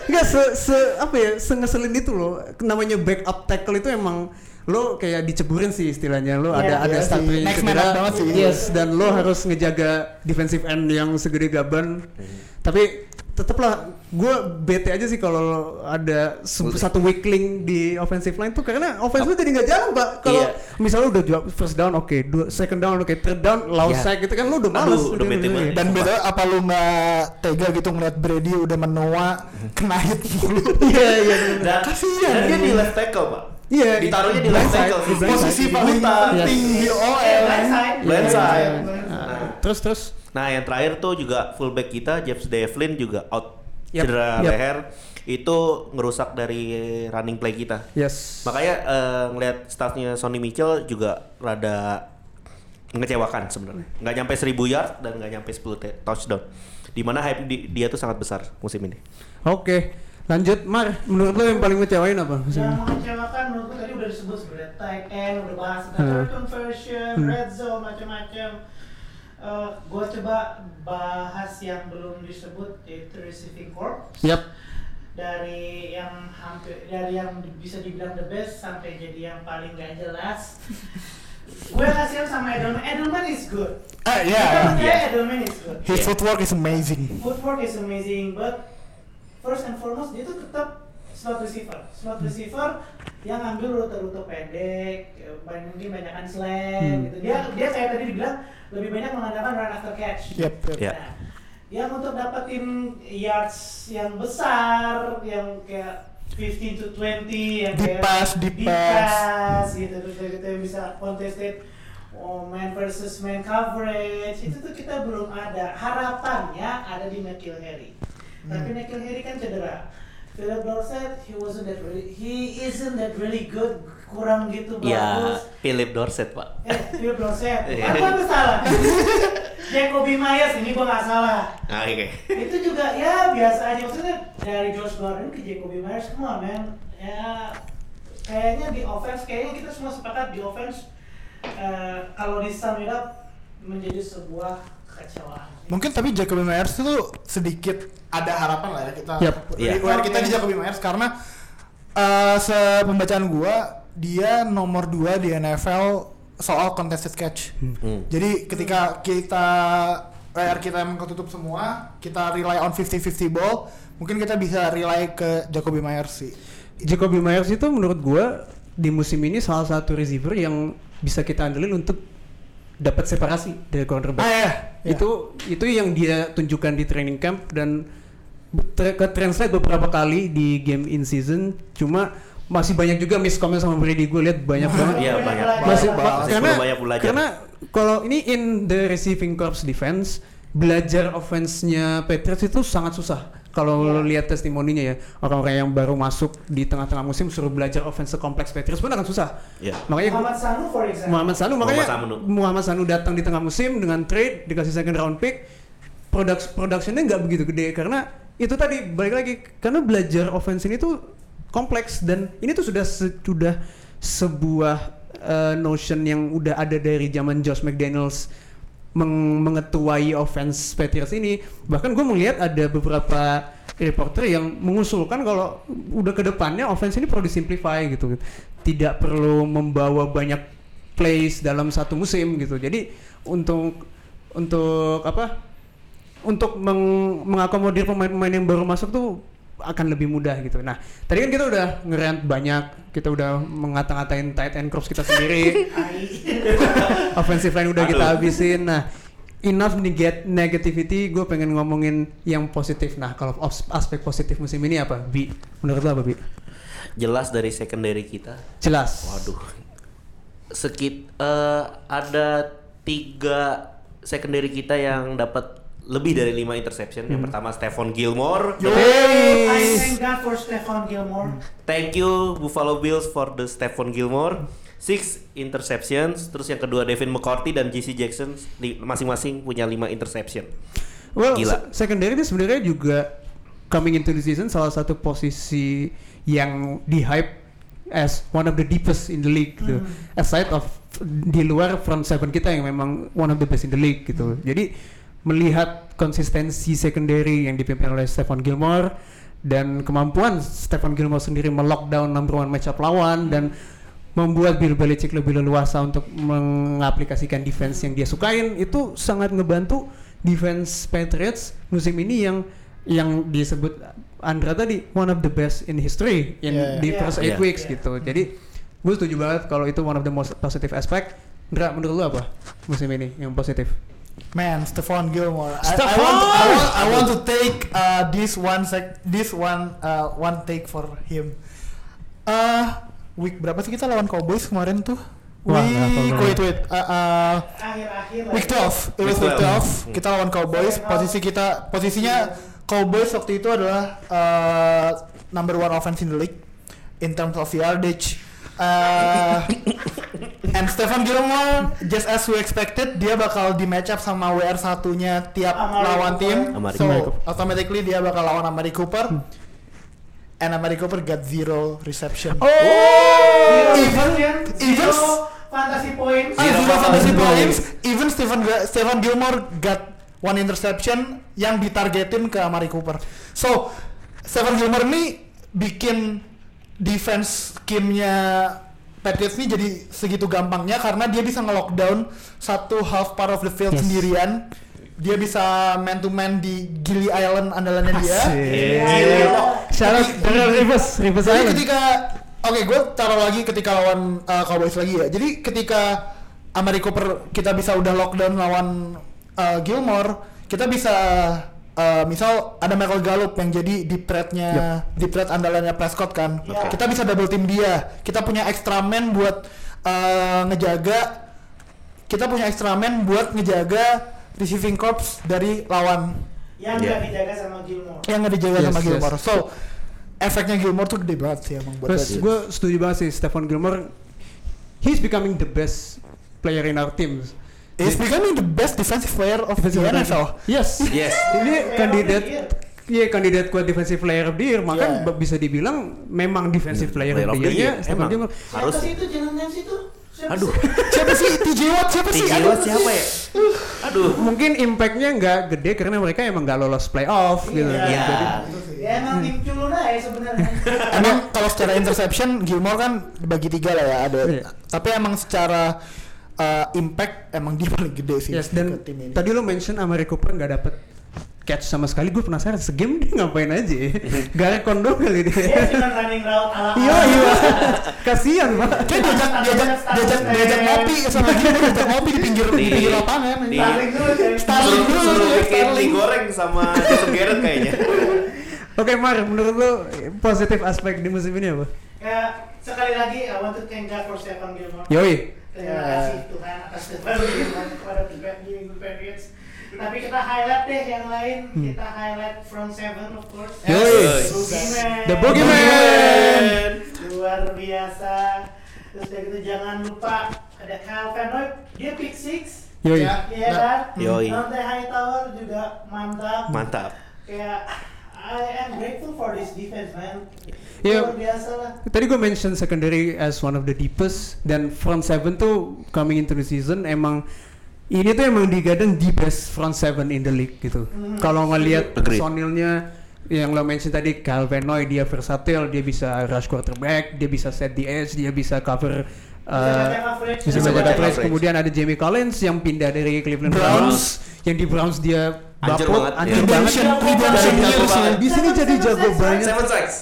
Enggak se, se apa ya, se ngeselin itu loh. Namanya backup tackle itu emang lo kayak diceburin sih istilahnya lo ada Iya, ada iya satu yang cedera banget sih. yes dan lo harus ngejaga defensive end yang segede gaban tapi tetaplah gue bete aja sih kalau ada satu weak link di offensive line tuh karena offense lo jadi nggak jalan pak kalau Iya. misalnya udah jawab first down oke dua second down oke third down low Iya. sack gitu kan lo udah Aduh, males udah bete banget. Dan beda apa lu nggak tega gitu ngeliat Brady udah menua kena hit mulu. iya iya Dan, Kasihan. dan dia di left tackle, Pak. Iya, Ditaruhnya di left side, tackle. Posisi side. paling Buta. penting di Eh, OL. blindside. Blindside. Nah, terus terus Nah, yang terakhir tuh juga fullback kita James Devlin juga out Yap, cedera yap. leher itu ngerusak dari running play kita. yes Makanya eh, ngelihat staffnya Sonny Mitchell juga rada mengecewakan sebenarnya. Nggak nyampe 1000 yard dan nggak nyampe 10 te- touchdown. Di mana hype di- dia tuh sangat besar musim ini. Oke, lanjut Mar. Menurut lo yang paling ngecewain apa? Yang mengecewakan menurut gue tadi udah disebut sebenarnya tight end, udah bahas tentang Hmm. conversion, red zone, macam-macam. Eh, gue coba bahas yang belum disebut yaitu receiving corps Yap. dari yang hampir dari yang bisa dibilang the best sampai jadi yang paling gak jelas. gue kasihan sama Edelman. Edelman is good. Ah Kita ya. percaya Edelman is good. His footwork is amazing. Footwork is amazing, but first and foremost dia tuh tetap slot receiver. Slot receiver yang ngambil rute-rute pendek, banyak mungkin banyakan slant Hmm. gitu. Dia dia kayak tadi dibilang lebih banyak mengandalkan run after catch. Yep. yep. Ya. Nah, yang untuk dapetin yards yang besar, yang kayak 15 to 20 yang Deep kayak pass, deep deep pass. pass, gitu terus gitu yang bisa contested oh, man versus man coverage itu tuh kita belum ada harapannya ada di Nikhil Harry tapi Nikhil Harry kan cedera Philip Dorsett he wasn't that really he isn't that really good kurang gitu Ya, bagus Philip Dorset, Pak. eh Philip Dorsett Iya. apa aku salah Jacoby Myers ini gua nggak salah Nah, oke. itu juga ya biasa aja maksudnya dari Josh Gordon ke Jacoby Myers come on man ya kayaknya di offense kayaknya kita semua sepakat di offense eh, kalau di sum it up menjadi sebuah kekecewaan Mungkin tapi Jacoby Myers itu sedikit ada harapan lah ya kita. Iya. Reward kita di Jacoby Myers karena eh sepembacaan gua dia nomor 2 di NFL soal contested catch. Hmm. Jadi ketika kita WR kita emang ketutup semua, kita rely on 50-50 ball, mungkin kita bisa rely ke Jacoby Myers sih. Jacoby Myers itu menurut gua di musim ini salah satu receiver yang bisa kita andelin untuk dapat separasi dari cornerback. Ah ya, ya. Itu itu yang dia tunjukkan di training camp dan ter- ke translate beberapa kali di game in season. Cuma masih banyak juga miscomment sama Brady gue lihat banyak banget. Iya, Banyak belajar. masih Banyak karena banyak belajar. karena kalau ini in the receiving corps defense belajar offense-nya Patriots itu sangat susah. Kalau Iya. lo lihat testimoninya ya orang-orang yang baru masuk di tengah-tengah musim suruh belajar offense kompleks Patriots pun akan susah. Ya. Makanya Muhammad Sanu for example Muhammad Sanu makanya Muhammad Sanu. Muhammad Sanu datang di tengah musim dengan trade dikasih second round pick produk productionnya nggak begitu gede karena itu tadi balik lagi karena belajar offense ini tuh kompleks dan ini tuh sudah se- sudah sebuah uh, notion yang udah ada dari zaman Josh McDaniels meng- mengetuai offense Patriots ini bahkan gue melihat ada beberapa reporter yang mengusulkan kalau udah ke depannya offense ini perlu disimplify gitu tidak perlu membawa banyak plays dalam satu musim gitu. Jadi untuk untuk apa? Untuk meng- mengakomodir pemain-pemain yang baru masuk tuh akan lebih mudah gitu. Nah, tadi kan kita udah ngerant banyak, kita udah mengata-ngatain tight end crops kita sendiri. offensive line udah kita habisin. Nah, enough negat negativity, gue pengen ngomongin yang positif. Nah, kalau aspek positif musim ini apa? Bi, menurut lo apa Bi? Jelas dari secondary kita. Jelas. Waduh. Sekit eh, ada tiga secondary kita yang dapat lebih dari lima interception. Hmm. Yang pertama Stephon Gilmore. I Hey. thank God for Stephon Gilmore. Thank you Buffalo Bills for the Stephon Gilmore. Six interceptions. Terus yang kedua Devin McCourty dan JC Jackson masing-masing punya lima interception. Well, Gila. se- secondary ini sebenarnya juga coming into the season salah satu posisi yang di hype as one of the deepest in the league gitu. Aside of di luar front seven kita yang memang one of the best in the league gitu. Jadi melihat konsistensi secondary yang dipimpin oleh Stephon Gilmore dan kemampuan Stephon Gilmore sendiri melockdown number one matchup lawan dan membuat Bill Belichick lebih leluasa untuk mengaplikasikan defense yang dia sukain itu sangat ngebantu defense Patriots musim ini yang yang disebut Andra tadi one of the best in history in Yeah. the Yeah. first eight Yeah. weeks Yeah. gitu. Jadi gue setuju banget kalau itu one of the most positive aspect. Andra menurut lu apa musim ini yang positif? Man, Stephon Gilmore. I, I I want, I want to take uh, this one sec, this one, uh, one take for him. Uh, week berapa sih kita lawan Cowboys kemarin tuh? Wah, Week, wait, wait. Uh, uh, week lagi. 12. It was Week week 12. 12. Kita lawan Cowboys. Posisi kita, posisinya Cowboys waktu itu adalah uh, number one offense in the league in terms of yardage. Uh, and Stephen Gilmore, just as we expected, dia bakal di match up sama WR satunya tiap Amari lawan Cooper. tim. Amari So Cooper. automatically dia bakal lawan Amari Cooper. And Amari Cooper got zero reception. Oh, Zero Even- reception, even- zero fantasy points. Ah, Zero zero fantasy points. points. Even Stephen Stephen Gilmore got one interception yang ditargetin ke Amari Cooper. So Stephen Gilmore ini bikin defense scheme-nya Patriots ini jadi segitu gampangnya karena dia bisa nge-lockdown satu half part of the field Yes. sendirian. Dia bisa man to man di Gili Island andalannya dia. Out Daryl Rivers, Rivers Jadi Island. ketika oke gue taruh lagi ketika lawan uh, Cowboys lagi ya. Jadi ketika Amari Cooper kita bisa udah lockdown lawan uh, Gilmore, kita bisa uh, misal ada Michael Gallup yang jadi deep threat-nya deep threat andalannya Prescott kan. Oke. Kita bisa double team dia. Kita punya extra man buat uh, ngejaga kita punya extra man buat ngejaga receiving corps dari lawan Yang nggak dijaga sama Gilmore. yang nggak dijaga Yes, sama yes. Gilmore. So efeknya Gilmore tuh gede banget sih emang buat Terus gue setuju banget sih Stephon Gilmore he's becoming the best player in our team. He's becoming the best defensive player of the Defensive player. NFL. Yes. Yes. Ini kandidat the. Iya kandidat kuat defensive player of the year, maka Yeah. bisa dibilang memang defensive player, Player of the the year, emang. Harus Siapa sih. itu jalan situ? Siapa Aduh. siapa sih TJ Watt? Siapa sih? TJ. Watt siapa ya? Aduh. Mungkin impactnya nggak gede karena mereka emang nggak lolos playoff gitu. Iya. Iya. Ya emang tim culun aja sebenarnya. Emang kalau secara interception Gilmore kan dibagi tiga lah ya ada. Iya. Tapi emang secara uh, impact emang dia paling gede sih Yes, dan ke tim ini. tadi lo mention Amari Cooper nggak dapet catch sama sekali. Gue penasaran segame dia ngapain aja ya? Gak kondo kali Dia dia. cuma running route ala Iya iya. Kasian pak. Kayak diajak diajak diajak diajak ngopi sama Gilmore diajak ngopi di pinggir di pinggir lapangan. di- Starling dulu Suruh, bikin digoreng sama Jason Garrett kayaknya. Oke Mar, menurut lo positif aspek di musim ini apa? Ya, sekali lagi I want to thank God for Stephen Gilmore. Yoi. Terima Ya. kasih Tuhan atas Stephen Gilmore kepada New England Patriots. Tapi kita highlight deh yang lain. Kita highlight front seven of course. Yoi. Boogeyman. The Boogeyman. Luar biasa. Terus udah gitu jangan lupa ada Kyle Van Noy. Dia pick six. Yoi. Ya. Iya kan? Yoi. Dante Hightower juga mantap. Mantap. Kayak I am grateful for this defense man. Iya. Luar biasa lah. Tadi gue mention secondary as one of the deepest dan front seven tuh coming into the season emang ini tuh emang digadang the best front seven in the league gitu. Kalau ngelihat personilnya yang lo mention tadi Calvin Noy dia versatile, dia bisa rush quarterback, dia bisa set the edge, dia bisa cover Bisa uh, bisa baca average. Kemudian ada Jamie Collins yang pindah dari Cleveland Browns. Browns, yang di Browns dia Bapuk, banget, hancur ya. banget. Redemption, Dari redemption jago years banget. ya. Di sini jadi jago banget. Seven sacks.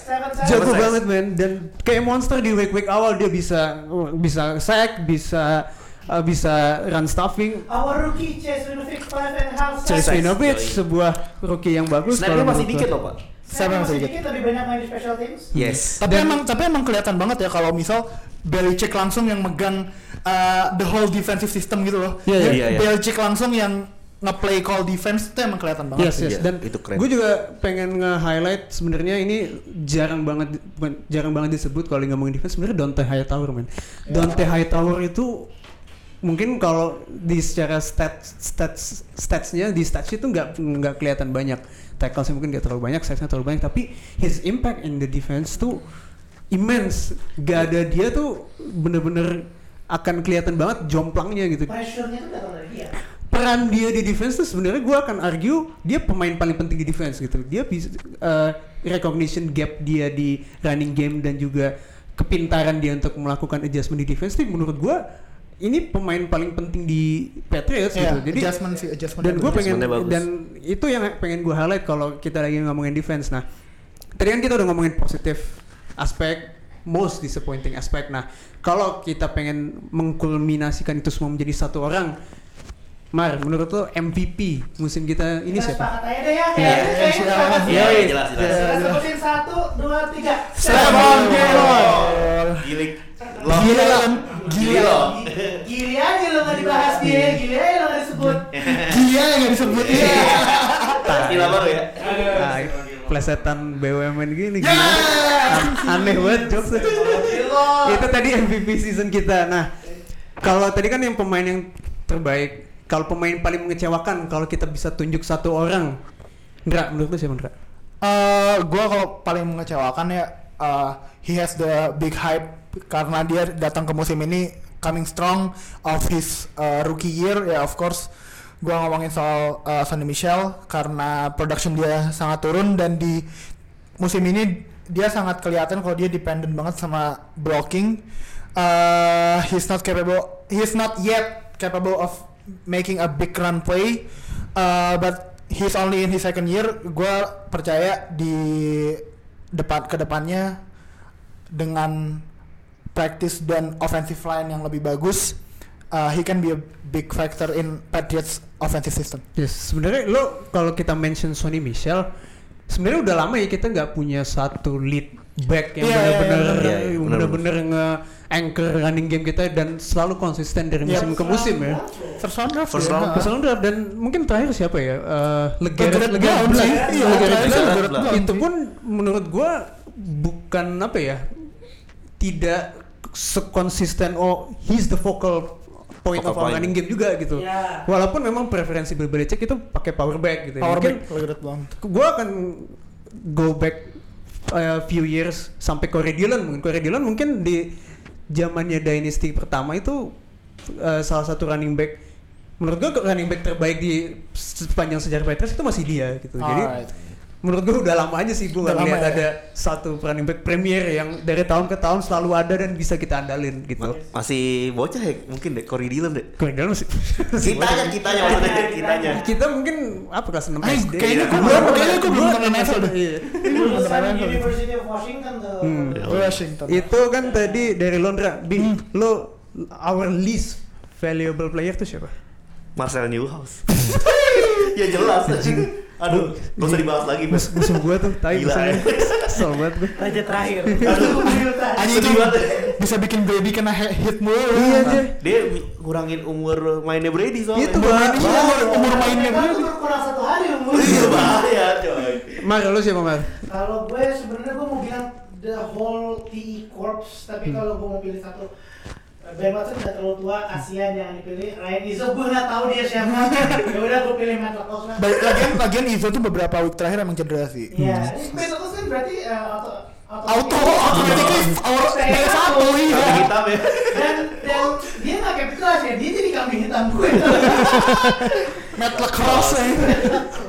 Jago Seven banget men dan kayak monster di week week awal dia bisa bisa sack, bisa uh, bisa run stuffing. Our rookie Chase Winovich five and half Chase. Winovich sebuah rookie yang bagus. Snapnya kalau masih dikit loh pak. Saya masih masih dikit lebih banyak main di special teams. Yes. Tapi Dan- emang tapi emang kelihatan banget ya kalau misal Belichick langsung yang megang uh, the whole defensive system gitu loh. Iya, iya. Dia- Iya, iya. Belichick langsung yang nge-play call defense itu emang kelihatan banget. Yes, yes. Iya, Dan itu keren. gue juga pengen nge-highlight sebenarnya ini jarang banget jarang banget disebut kalau ngomongin defense sebenarnya Dante Hightower men. Dante Hightower itu mungkin kalau di secara stats stats statsnya di stats itu nggak nggak kelihatan banyak tackles mungkin nggak terlalu banyak sacksnya terlalu banyak tapi his impact in the defense tuh immense gak ada dia tuh bener-bener akan kelihatan banget jomplangnya gitu Pressure-nya tuh datang dari dia. Peran dia di defense tuh sebenarnya gue akan argue dia pemain paling penting di defense gitu. Dia bisa uh, recognition gap dia di running game dan juga kepintaran dia untuk melakukan adjustment di defense tuh menurut gue ini pemain paling penting di Patriots Iya, gitu. Jadi adjustment sih, adjustment. dan gue pengen dan itu yang pengen gue highlight kalau kita lagi ngomongin defense. Nah tadi kan kita udah ngomongin positif aspek most disappointing aspek. Nah kalau kita pengen mengkulminasikan itu semua menjadi satu orang Mar, menurut lo MVP musim kita ini Kita siapa? sepakat aja deh ya. Iya, Ya, iya. Iya, iya, jelas, jelas. Kita sebutin satu, dua, tiga. Gilik. Gila kan? Gila. loh. Gili aja lo nggak dibahas dia, gili aja lo nggak disebut. Gila yang gak disebut. Iya. Istilah baru ya. Ah, plesetan BUMN gini gimana? An- Aneh banget. Gila. itu tadi MVP season kita. Nah, kalau tadi kan yang pemain yang terbaik, kalau pemain paling mengecewakan kalau kita bisa tunjuk satu orang. Ndra, menurut lu siapa Ndra? Eh, gua kalau paling mengecewakan ya uh, he has the big hype karena dia datang ke musim ini coming strong of his uh, rookie year ya of course gua ngomongin soal uh, Sonny Michel karena production dia sangat turun dan di musim ini dia sangat kelihatan kalau dia dependent banget sama blocking uh, he's not capable he's not yet capable of making a big run play uh, but he's only in his second year. Gue percaya di depan ke depannya dengan practice dan offensive line yang lebih bagus uh, he can be a big factor in Patriots offensive system. Yes, sebenarnya lo kalau kita mention Sonny Michel, sebenarnya udah lama ya kita nggak punya satu lead back yang Iya, iya, benar-benar iya, iya, iya, benar-benar nge-anchor running game kita dan selalu konsisten dari musim ke musim ya. first round draft First ya. round. First round draft dan mungkin terakhir siapa ya? Sih. Iya, Blount. Legarrette Blount. Itu pun menurut gua bukan apa ya? Tidak sekonsisten oh he's the focal point Focal of our point. running game juga gitu. Ya. Walaupun memang preferensi Bill Belichick itu pakai power back gitu. ya. power Mungkin back Blount. gue akan go back uh, few years sampai Corey Dillon mungkin Corey Dillon mungkin di zamannya Dynasty pertama itu uh, salah satu running back menurut gue running back terbaik di sepanjang sejarah Patriots itu masih dia gitu jadi Alright. Menurut gue udah lama aja sih gue Udah lama lihat ya. ada satu running back premier yang dari tahun ke tahun selalu ada dan bisa kita andalin gitu Masih bocah ya mungkin deh, Corey Dillon deh. Corey Dillon masih Kitanya, kitanya maksudnya, kitanya. kita mungkin apa kelas 6 Ay, SD kayaknya ya. gua Gua- belum- kayaknya gua belum enam NFL deh. iya. Lulusan University of Washington tuh. Hmm. Washington Itu kan tadi dari Londra, Bi, lo our least valuable player tuh siapa? Marcel Newhouse. ya jelas anjing. Aduh, gak usah dibahas lagi, Mas. Mus musuh gua tuh, tai Gila, ya. Kesel banget gua. Raja terakhir. Aduh, Anjing itu banget. bisa bikin baby kena hit mulu. Iya aja. Dia ngurangin umur mainnya Brady soalnya. Itu bahaya. Umur, umur mainnya tuh berkurang satu hari umur. Iya bahaya, coy. Mar, lo siapa Mar? Kalau gue sebenarnya gue mau bilang the whole PE Corps, tapi kalau gue mau pilih satu Ben Watson udah terlalu tua, kasihan jangan dipilih. Ryan Izzo gue nggak tahu dia siapa. ya udah gue pilih Matt LaCoste lah. Lagian, lagian Izo tuh beberapa week terakhir emang cedera sih. Iya, ini Matt LaCoste kan berarti eh, auto Auto, automatically, our Kayak kayak satu iya. Hitam ya. dan dan dia nggak capitalize ya, dia jadi kambing hitam gue. Matt Lacrosse ya.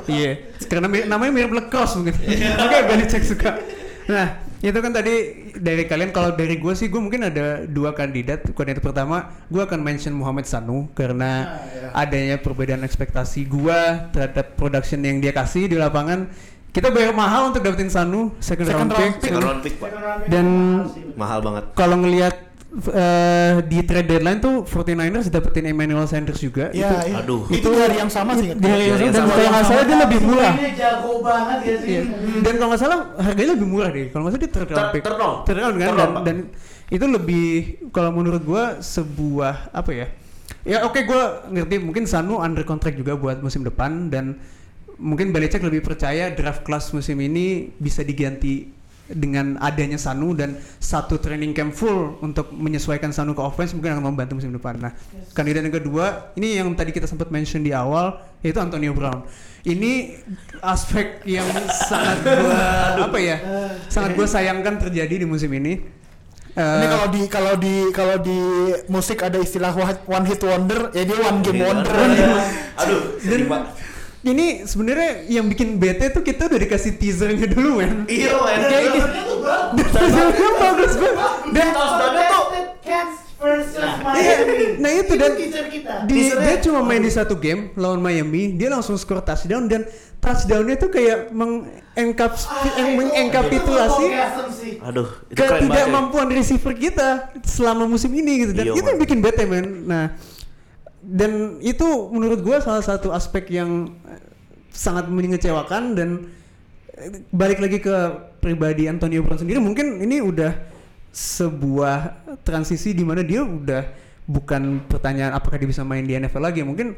Iya, karena namanya mirip lacrosse mungkin. Oke, Belichick suka. Nah, Itu kan tadi dari kalian kalau dari gue sih gue mungkin ada dua kandidat. Kandidat pertama gue akan mention Muhammad Sanu karena adanya perbedaan ekspektasi gue terhadap production yang dia kasih di lapangan. Kita bayar mahal untuk dapetin Sanu second, Second round, round pick. Second round pick, Pak. Dan Mahal banget. kalau ngelihat eh, di trade deadline tuh 49ers dapetin Emmanuel Sanders juga. Ya, itu, iya. Aduh. Itu di hari yang sama sih. di hari yang sama, dan yang kalau nggak salah dia lebih murah. Ini jago banget ya sih. Iya. Dan kalau nggak salah harganya lebih murah deh. Kalau nggak salah dia third round pick. third round. Third round kan dan, dan itu lebih kalau menurut gua sebuah apa ya? Ya oke gua ngerti mungkin Sanu under contract juga buat musim depan dan mungkin Belichick lebih percaya draft class musim ini bisa diganti dengan adanya Sanu dan satu training camp full untuk menyesuaikan Sanu ke offense mungkin akan membantu musim depan. Nah, kandidat yang kedua ini yang tadi kita sempat mention di awal yaitu Antonio Brown. Ini aspek yang sangat gua apa ya? Sangat gua sayangkan terjadi di musim ini. Ini Eh, kalau di kalau di kalau di musik ada istilah one- one hit wonder, ya dia one game wonder. Aduh, sedih, Pak. Ini sebenarnya yang bikin bete tuh kita udah dikasih teasernya dulu men. Iya, men. Kayak gitu. Teasernya bagus banget. Dan tuh Cats versus Iya, Miami. nah itu dan teaser kita. di, dia cuma main di satu game lawan Miami, dia langsung skor touchdown dan touchdownnya tuh kayak mengencaps mengengkapitulasi Orgasm sih. Aduh, itu keren banget. ya. ketidakmampuan receiver kita selama musim ini gitu dan Iya, itu yang man. bikin bete men. Nah, dan itu menurut gua salah satu aspek yang sangat mengecewakan dan eh, balik lagi ke pribadi Antonio Brown sendiri mungkin ini udah sebuah transisi di mana dia udah bukan pertanyaan apakah dia bisa main di NFL lagi mungkin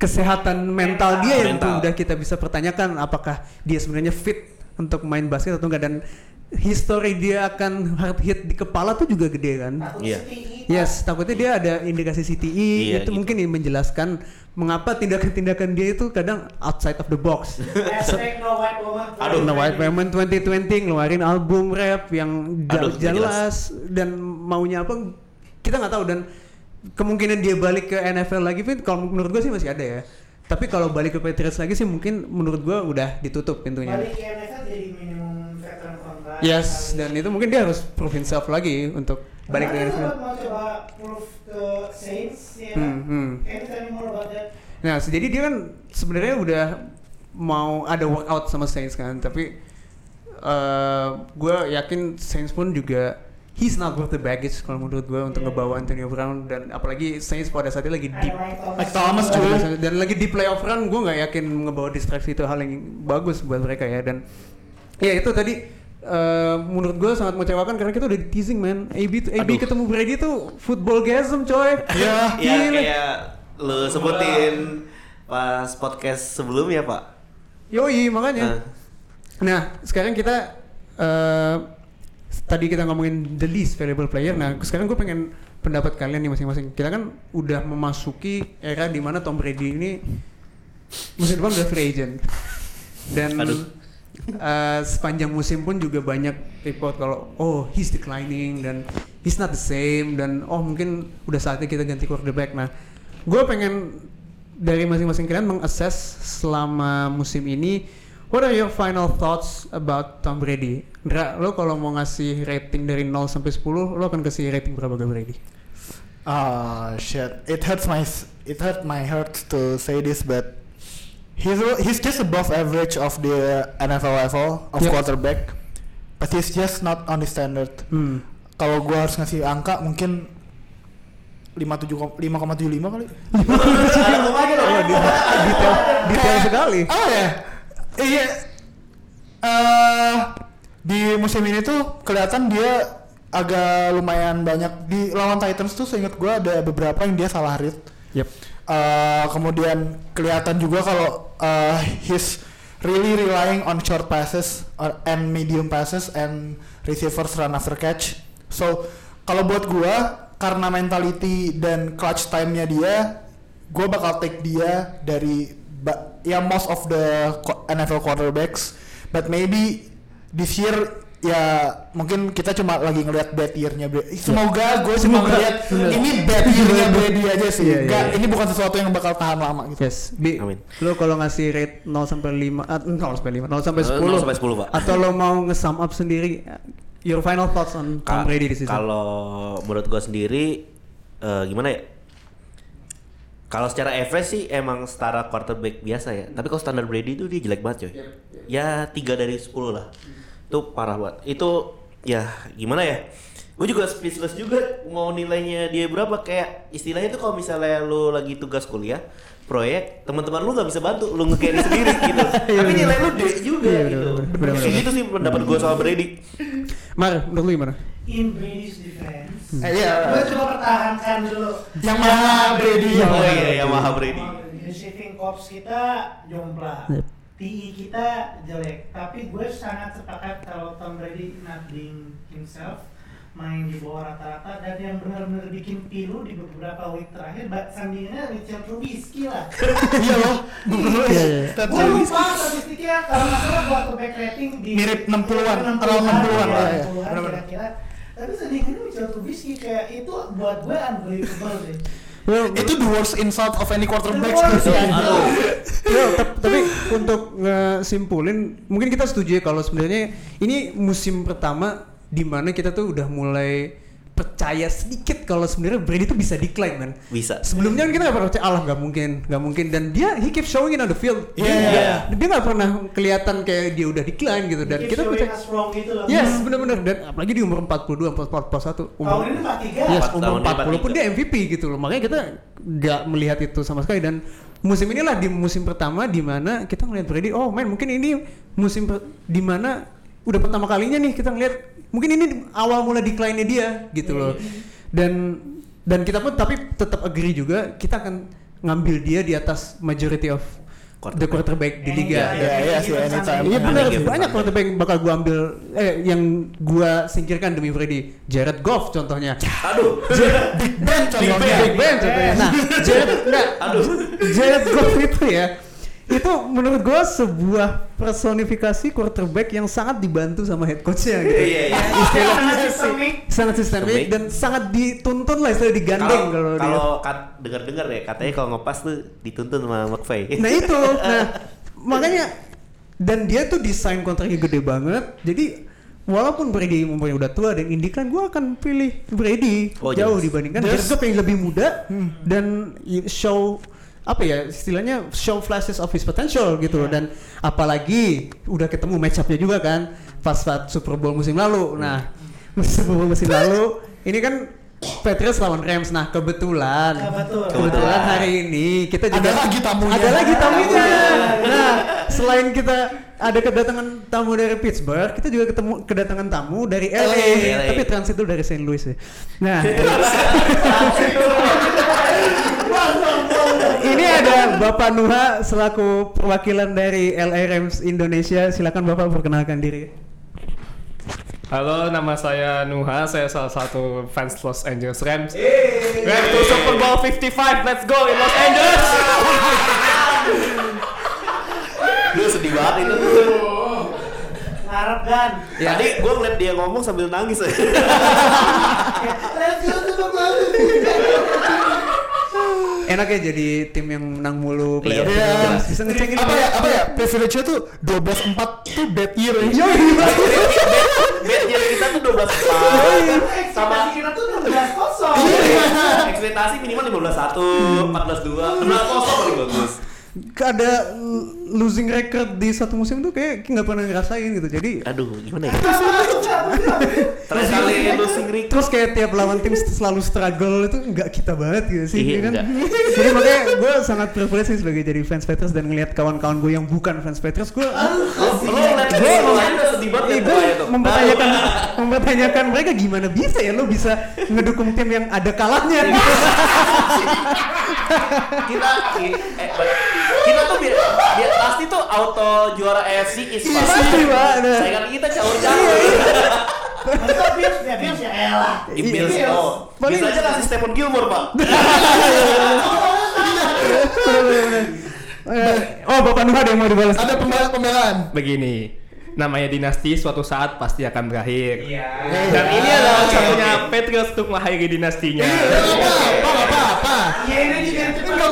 kesehatan mental dia yang Mental. udah kita bisa pertanyakan apakah dia sebenarnya fit untuk main basket atau enggak dan history dia akan hard hit di kepala tuh juga gede kan Iya. CTE. Yes, takutnya dia ada indikasi CTE Iya, itu gitu. mungkin menjelaskan mengapa tindakan-tindakan dia itu kadang outside of the box. Hashtag no white woman. Aduh, No White Women 2020 ngeluarin album rap yang gak Aduh, jelas dan maunya apa kita nggak tahu dan kemungkinan dia balik ke NFL lagi Vin kalau menurut gue sih masih ada ya. Tapi kalau balik ke Patriots lagi sih mungkin menurut gue udah ditutup pintunya. Balik ke NFL jadi minimum veteran kontrak. Yes, dan itu mungkin dia harus prove himself lagi untuk balik ke mau coba proof ke Saints ya. Hmm, hmm. Can you tell me more about that? Nah, jadi dia kan sebenarnya udah mau ada workout sama Saints kan, tapi eh gue yakin Saints pun juga he's not worth the baggage kalau menurut gue untuk ngebawa Antonio Brown dan apalagi Saints pada saat itu lagi deep Mike Thomas cuy. dan lagi di playoff run gue nggak yakin ngebawa distraksi itu hal yang bagus buat mereka ya dan ya itu tadi eh, menurut gue sangat mengecewakan karena kita udah di teasing man AB tuh- AB Aduh. ketemu Brady tuh football gasm coy Ya. Ya Gila. kayak lu sebutin pas podcast sebelumnya, Pak. Yoi makanya. Nah. Nah, sekarang kita eh tadi kita ngomongin the least valuable player. Nah, sekarang gue pengen pendapat kalian nih masing-masing. Kita kan udah memasuki era di mana Tom Brady ini musim depan udah free agent. Dan Aduh. Eh, sepanjang musim pun juga banyak report kalau oh he's declining dan he's not the same dan oh mungkin udah saatnya kita ganti quarterback. Nah, gue pengen dari masing-masing kalian mengassess selama musim ini what are your final thoughts about Tom Brady? Ndra, lo kalau mau ngasih rating dari 0 sampai 10, lo akan kasih rating berapa ke Brady? Ah shit, it hurts my it hurt my heart to say this, but he's he's just above average of the NFL level of Yep. quarterback, but he's just not on the standard. Hmm. Kalau gua harus ngasih angka mungkin 57 5,75 kali. Oh, di- detail, detail sekali. Oh ya, iya. eh di musim ini tuh kelihatan dia agak lumayan banyak di lawan Titans tuh seingat gua ada beberapa yang dia salah read. Yep. Uh, kemudian kelihatan juga kalau uh, he's really relying on short passes or, and medium passes and receivers run after catch. So kalau buat gua karena mentality dan clutch time-nya dia, gua bakal take dia dari ya most of the NFL quarterbacks. But maybe this year ya mungkin kita cuma lagi ngelihat bad year-nya Brady. Semoga gue cuma Semoga. ngelihat ini bad year-nya Brady aja sih. Iya, iya, Nggak, iya. ini bukan sesuatu yang bakal tahan lama gitu. Yes, Bi, Amin. lo kalau ngasih rate 0 sampai 5, ah, 0 sampai 5, 0 sampai Eh, 10, 0 sampai 10, Pak. atau lo mau nge-sum up sendiri, your final thoughts on Tom Brady di season. Kalau menurut gua sendiri eh, gimana ya? Kalau secara average sih emang setara quarterback biasa ya. Tapi kalau standar Brady itu dia jelek banget coy. Ya tiga dari 10 lah. Itu parah banget. Itu ya gimana ya? Gue juga speechless juga mau nilainya dia berapa kayak istilahnya tuh kalau misalnya lu lagi tugas kuliah proyek teman-teman lu nggak bisa bantu lu nge-carry sendiri gitu tapi nilai lu D juga Iya, gitu bener, bener, gitu sih pendapat gue soal Brady Mar, menurut lu gimana? In Brady's defense, Eh, iya. gue coba pertahankan dulu. Yang mana Brady? oh iya yang Maha Brady Receiving corps kita jomplang. Yep. TI kita jelek, tapi gue sangat sepakat kalau Tom Brady not being himself main di bawah rata-rata dan yang benar-benar bikin pilu di beberapa week terakhir ba- sandingannya Mitchell Trubisky lah Iya loh. Iya, iya. That's gue lupa statistiknya kalau nggak salah quarterback rating di Mirip 60-an, 60-an, around 60-an lah, ya. 60-an Benar-benar. kira-kira tapi sandingannya Mitchell Trubisky kayak itu buat gue unbelievable deh Well, Itu the worst insult of any quarterback. Gitu. ya. Ya, tep- tapi untuk ngesimpulin, mungkin kita setuju ya kalau sebenarnya ini musim pertama di mana kita tuh udah mulai percaya sedikit kalau sebenarnya Brady itu bisa decline man. bisa Sebelumnya kan kita nggak pernah percaya Allah nggak mungkin, nggak mungkin dan dia he keep showing it on the field. Iya, Dia- iya. Dia nggak pernah kelihatan kayak dia udah decline gitu dan kita percaya. gitu loh Yes, benar-benar dan apalagi di umur 42, 41 umur tahun ini 43 Yes, Empat umur tahun dia 40 pun 43. dia MVP gitu loh. Makanya kita nggak melihat itu sama sekali dan musim inilah di musim pertama di mana kita ngelihat Brady, oh man mungkin ini musim per- di mana udah pertama kalinya nih kita ngelihat mungkin ini awal mulai decline-nya dia gitu loh. Dan dan kita pun tapi tetap agree juga kita akan ngambil dia di atas majority of the quarterback di liga. Iya, iya sih, anytime. Iya benar, Iya, banyak iya. quarterback yang bakal gua ambil eh yang gua singkirkan demi Brady. Jared Goff contohnya. aduh Big Ben contohnya. Big Ben contohnya. Nah, Jared enggak, Aduh. Jared Goff itu ya. Itu menurut gua sebuah personifikasi quarterback yang sangat dibantu sama head coachnya gitu. Iya, iya. Istilah sangat sistemik sangat sistemik Sistemik. dan sangat dituntun lah istilah digandeng kalau kalau dia. kalau kat- dengar-dengar ya katanya kalau ngepas tuh dituntun sama McVay Nah itu, nah makanya dan dia tuh desain kontraknya gede banget. Jadi walaupun Brady umurnya udah tua dan indikan gue akan pilih Brady Oh, jauh jelas. dibandingkan Goff yang lebih muda dan i- show apa ya istilahnya show flashes of his potential gitu loh dan apalagi udah ketemu match up-nya juga kan pas saat Super Bowl musim lalu. Nah, Super Bowl musim lalu ini kan Patriots lawan Rams. Nah, kebetulan Kebetulan. kebetulan hari ini kita juga Ada lagi tamunya. Ada lagi tamunya. Nah, selain kita ada kedatangan tamu dari Pittsburgh, kita juga ketemu kedatangan tamu dari LA, LA. tapi transit dulu dari St. Louis ya. Nah, ini ada Bapak Nuha selaku perwakilan dari LA Rams Indonesia. Silakan Bapak perkenalkan diri. Halo, nama saya Nuha. Saya salah satu fans Los Angeles Rams. Rams to Super Bowl 55. Let's go in Los Angeles. Lu sedih banget itu Ngarep kan Tadi gue ngeliat dia ngomong sambil nangis Let's go the Bowl. Enak ya jadi tim yang menang mulu playoff. Iya. Jelas, Bisa ngecekin apa ya. apa ya? Privilege-nya tuh 12 4 tuh bad year ya. Yo, Bednya kita tuh 12 Ekspektasi Sama kita tuh 16 kosong. Ekspektasi minimal 15 1 14 2 16 kosong paling bagus ada losing record di satu musim tuh kayak nggak pernah ngerasain gitu. Jadi Aduh gimana ya? Terakhir kali losing record. Terus kayak tiap lawan tim selalu struggle itu nggak kita banget gitu sih Iya, ya kan. Jadi makanya gue sangat privilege sih sebagai jadi fans Petrus dan ngelihat kawan-kawan gue yang bukan fans Petrus gue gue gue mempertanyakan mempertanyakan mereka gimana bisa ya lo bisa ngedukung tim yang ada kalahnya. Gitu. kita eh, kita tuh biar, biar pasti tuh auto juara AFC is Iya pasti. saingan kita caur-caur Mantap Bills ya? Bills ya? Elah di Bills Iya. oh. Bisa aja kasih Stephen Gilmore pak. Eh, oh Bapak Nuha ada yang mau dibalas. Ada pembelaan. Begini, namanya dinasti suatu saat pasti akan berakhir. Iya Dan ini adalah Oke, satunya. Patriots untuk mengakhiri dinastinya. Enggak apa-apa, enggak apa-apa. Iya ini juga cepat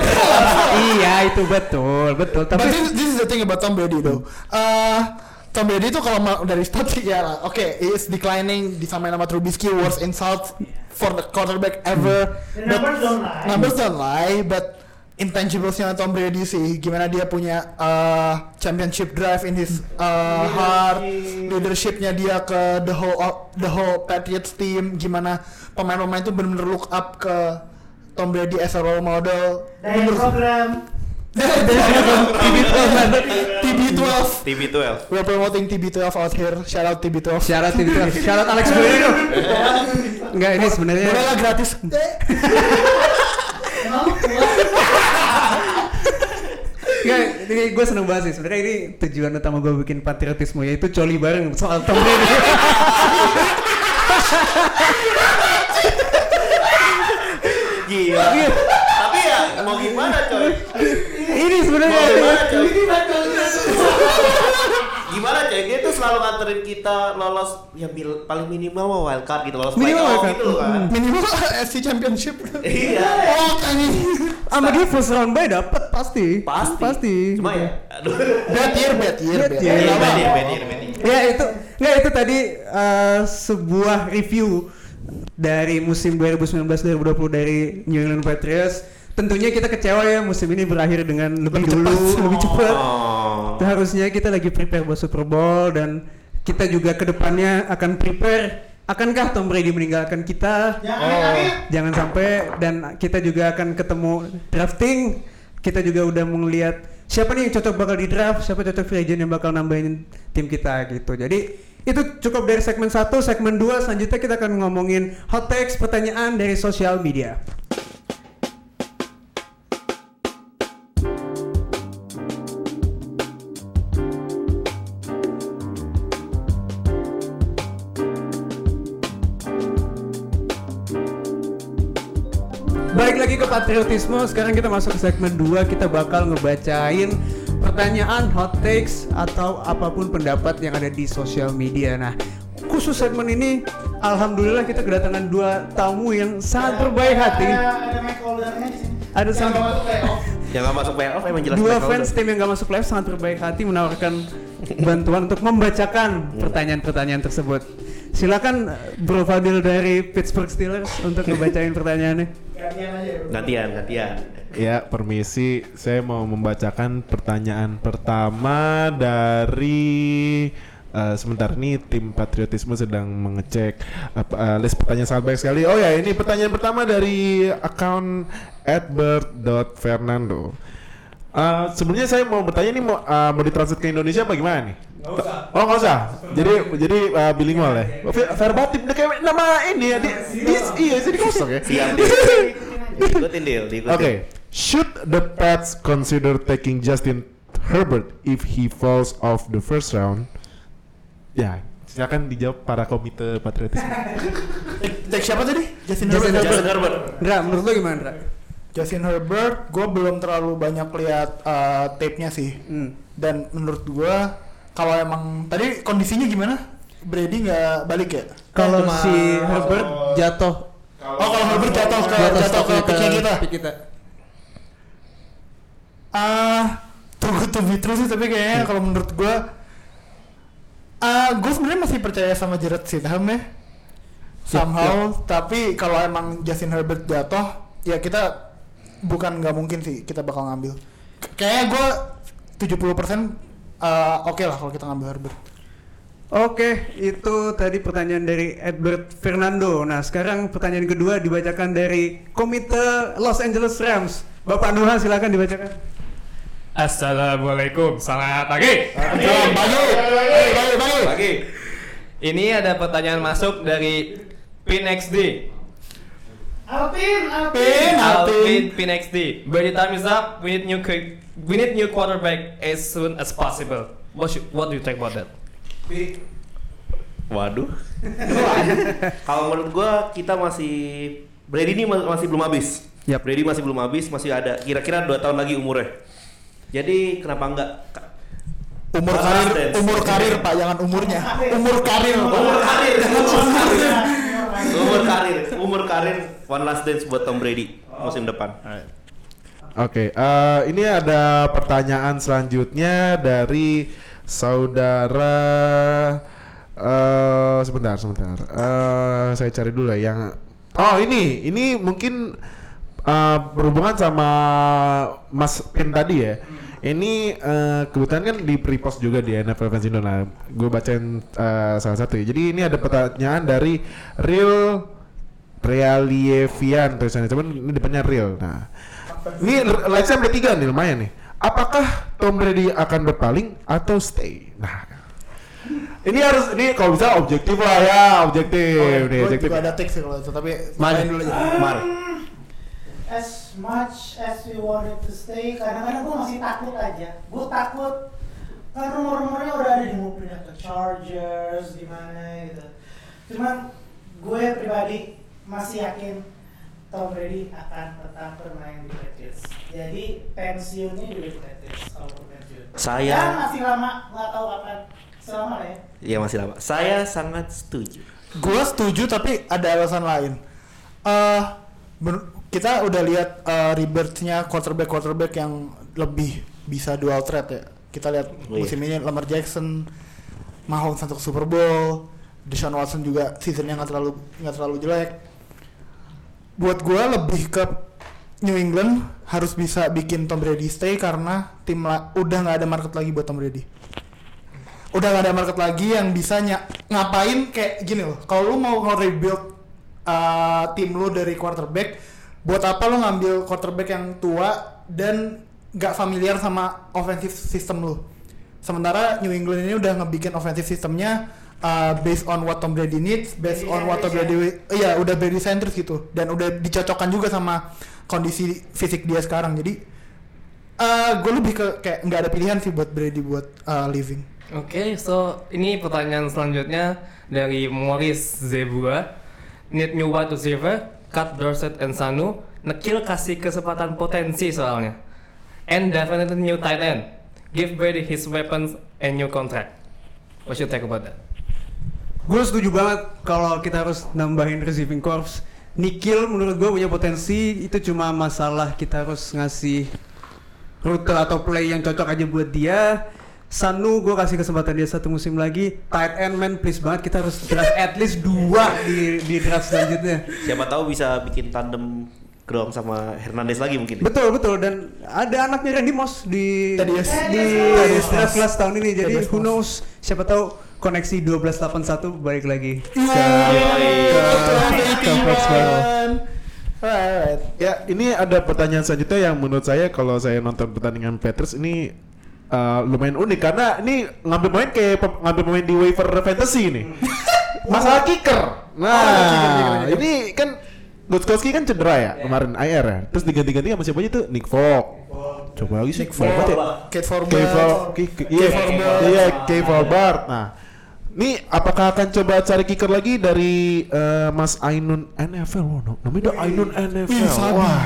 iya itu betul betul. Tapi But this, this is the thing about Tom Brady though. Uh, Tom Brady itu kalau dari statistik ya lah, oke, he is declining disamain sama Trubisky worst insult for the quarterback ever. The But- numbers don't lie. Numbers don't lie, but intangiblesnya Tom Brady sih, gimana dia punya uh, championship drive in his uh, heart, leadershipnya dia ke the whole of- the whole Patriots team, gimana pemain-pemain itu benar-benar look up ke Tom Brady as a role model. Dari Menurut- program TB12 TB12 TB12. We're promoting TB12 out here. Shout out TB12. Syarat itu, syarat Alex Moreno. Enggak, ini sebenarnya Boleh lah gratis. Enggak, ini gue seneng banget sih. Sebenarnya ini tujuan utama gue bikin patriotisme yaitu coli bareng soal Tom Brady. Gila. Tapi ya mau gimana coy? ini sebenarnya Mau gimana coy? Coy? Dia tuh selalu nganterin kita lolos ya bil- paling minimal mau wild card gitu lolos Minimal playoff wild card. gitu kan. Minimal FC Championship. Iya. Oh, ini. sama dia first round bye dapat pasti. Pasti. Pasti. Cuma ya. Aduh. Bad year, bad year, Bad bad year. year. Bedir, bedir, bedir. Ya itu nggak itu tadi eh, sebuah review dari musim 2019-2020 dari New England Patriots. Tentunya kita kecewa ya musim ini berakhir dengan lebih, dulu, lebih cepat. Oh. Harusnya kita lagi prepare buat Super Bowl dan kita juga ke depannya akan prepare. Akankah Tom Brady meninggalkan kita? Jangan amit-amit. Jangan sampai dan kita juga akan ketemu drafting. Kita juga udah mau ngeliat siapa nih yang cocok bakal di draft, siapa cocok free agent yang bakal nambahin tim kita gitu. Jadi itu cukup dari segmen 1, segmen 2 selanjutnya kita akan ngomongin hot takes, pertanyaan dari sosial media. Patriotisme, sekarang kita masuk ke segmen 2 Kita bakal ngebacain pertanyaan, hot takes, atau apa pun pendapat yang ada di sosial media. Nah, khusus segmen ini, Alhamdulillah kita kedatangan dua tamu yang sangat berbaik hati. Ada ada sama- playoff. Yang gak masuk playoff emang jelas Dua fans tim yang gak masuk live sangat berbaik hati menawarkan bantuan untuk membacakan pertanyaan-pertanyaan tersebut. Silakan Bro Fadil dari Pittsburgh Steelers untuk ngebacain pertanyaannya Gantian aja. bro. Gantian, gantian. Ya, permisi. Saya mau membacakan pertanyaan pertama dari eh, sebentar ini tim patriotisme sedang mengecek apa, eh, list pertanyaan sangat baik sekali. Oh ya, ini pertanyaan pertama dari akun @bert.fernando. Eh, sebenarnya saya mau bertanya ini mau eh, mau ditranslate ke Indonesia apa gimana nih? Oh nggak usah. Jadi jadi eh, bilingual ya. Ver- Verbatim udah kayak nama ini ya. Di, di- iya jadi kosong ya. Siap. Diikutin deal, diikutin. Okay. Should the Pats consider taking Justin Herbert if he falls off the first round? Ya, silakan dijawab para komite patriotisme. Take siapa tadi? Justin Justin Herbert. Justin Herbert. Ndra, menurut lo gimana Ndra? Justin Herbert, gue belum terlalu banyak lihat uh, tape-nya sih. Hmm. Dan menurut gue, kalau emang tadi kondisinya gimana? Brady nggak balik ya? Kalau Cuma- si Herbert jatuh Oh kalau Herbert jatuh ke jatuh, jatuh ke picknya kita. pick kita. Ah, tunggu to be true sih tapi kayaknya kalau menurut gue ah gue sebenarnya masih percaya sama Jared Stidham ya somehow tapi kalau emang Justin Herbert jatuh ya kita bukan nggak mungkin sih kita bakal ngambil kayaknya gue 70% ah, oke lah kalau kita ngambil Herbert Oke, itu tadi pertanyaan dari Edward Fernando. Nah, sekarang pertanyaan kedua dibacakan dari Komite Los Angeles Rams. Bapak Nuha silakan dibacakan. Assalamualaikum, selamat pagi. Salam pagi Pagi, pagi. Ini ada pertanyaan masuk dari PinXD. Alpin, Alpin. Pin. Alvin PinXD. By the time is up, we need new we need new quarterback as soon as possible. What should, what do you think about that? Waduh. Kalau menurut gua kita masih Brady ini ma- masih belum habis. Yap. Brady masih belum habis, masih ada kira-kira 2 tahun lagi umurnya. Jadi kenapa enggak Umur karir, umur karir pak, jangan umurnya. Umur karir. umur karir, umur karir. umur karir, umur karir one last dance buat Tom Brady musim depan. Oke, eh, ini ada pertanyaan selanjutnya dari saudara eh sebentar sebentar. Eh saya cari dulu ya yang Oh, ini ini mungkin eh, berhubungan sama Mas Pin tadi ya. Ini eh, kebetulan kan di repost juga di NFL Fans Indo. Nah, gue bacain eh, salah satu ya. Jadi ini ada pertanyaan dari Real Realievian tulisannya, cuman ini depannya real. Nah, ini likes sampai tiga nih lumayan nih. Apakah Tom Brady akan berpaling atau stay? Nah, ini harus ini kalau bisa objektif lah ya, objektif. nih, gue objektif. juga ada teks sih kalau itu tapi main dulu aja Mari. As much as we wanted to stay, kadang-kadang gue masih takut aja. Gue takut kan rumor-rumornya udah ada di mau pindah ke Chargers, di mana gitu. Cuman gue pribadi masih yakin Tom Brady akan tetap bermain di Patriots. Jadi pensiunnya juga di Patriots kalau pensiun. Saya- Ya, masih lama, nggak tahu kapan. Selama ya. Iya masih lama. Saya sangat setuju. gue setuju tapi ada alasan lain eh ben- kita udah lihat uh, rebirth-nya quarterback quarterback yang lebih bisa dual threat ya. Kita lihat Oh, iya. musim ini Lamar Jackson Mahomes untuk Super Bowl Deshaun Watson juga seasonnya nggak terlalu nggak terlalu jelek. Buat gue lebih ke New England harus bisa bikin Tom Brady stay karena tim la- udah nggak ada market lagi buat Tom Brady. Udah gak ada market lagi yang bisa ny- ngapain kayak gini loh. Kalau lu mau nge-rebuild uh, tim lu dari quarterback buat apa lu ngambil quarterback yang tua dan gak familiar sama offensive system lu sementara New England ini udah ngebikin offensive systemnya uh, based on what Tom Brady needs based Brady on what Tom Brady iya udah Brady centric gitu. Dan udah dicocokkan juga sama kondisi fisik dia sekarang. Jadi uh, gue lebih ke kayak nggak ada pilihan sih buat Brady buat uh, living. Oke, so ini pertanyaan selanjutnya dari Morris Zebua. Need new wide receiver, cut Dorset and Sanu. Nekil kasih kesempatan potensi soalnya. And definitely new tight end. Give Brady his weapons and new contract. What you think about that? Gue setuju banget kalau kita harus nambahin receiving corps. Nikil menurut gue punya potensi itu cuma masalah kita harus ngasih rute atau play yang cocok aja buat dia. Sanu gue kasih kesempatan dia satu musim lagi. Tight end man please banget kita harus draft at least dua di di draft selanjutnya. Siapa tahu bisa bikin tandem Grom sama Hernandez lagi mungkin. Betul betul dan ada anaknya Randy Moss di Thaddeus. di draft kelas tahun ini jadi Thaddeus who knows siapa tahu koneksi 1281 balik lagi ke ke Foxborough. Alright. Ya, ini ada pertanyaan selanjutnya yang menurut saya kalau saya nonton pertandingan Patriots ini uh, lumayan unik karena ini ngambil pemain kayak pem- ngambil pemain di waiver fantasy ini. Masalah kicker. Nah, ini kan Gostkowski kan cedera ya kemarin IR ya. Terus diganti-ganti sama siapa aja tuh? Nick. Coba lagi sih. Nick ya. Kate Kay- iya, iya, Kay Forbat. Nah, ini apakah akan coba cari kicker lagi dari eh, Mas Ainun NFL? No- namanya Ainun NFL. Wah.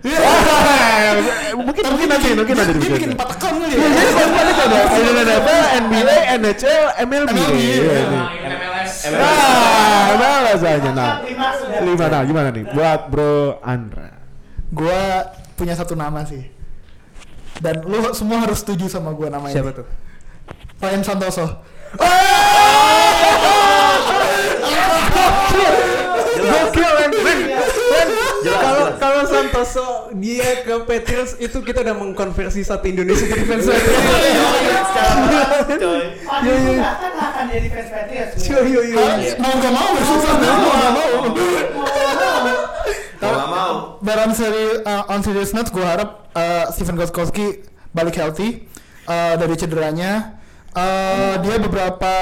mungkin mungkin nanti mungkin nanti Dia bikin empat account kali Iya, ya. jadi balik ada Ainun NFL, NBA, NHL, MLB. MLB, Iya, iya. ini. Nah, nah rasanya. Nah, Lima nah gimana nih buat Bro Andra? Gua punya satu nama sih. Dan lu semua harus setuju sama gua nama ini. Siapa tuh? Ryan Santoso. Gokil Jelas, Kalau kalau Santoso dia ke Patriots itu kita udah mengkonversi satu Indonesia jadi fans Patriots. Gue bahkan nggak akan jadi fans Patriots. Yo yo. Mau gak mau, susah mau gak mau. Mau nggak mau. On serious, uh, on serious note, gue harap uh, Steven Gostkowski balik healthy uh, dari cederanya. Uh, dia beberapa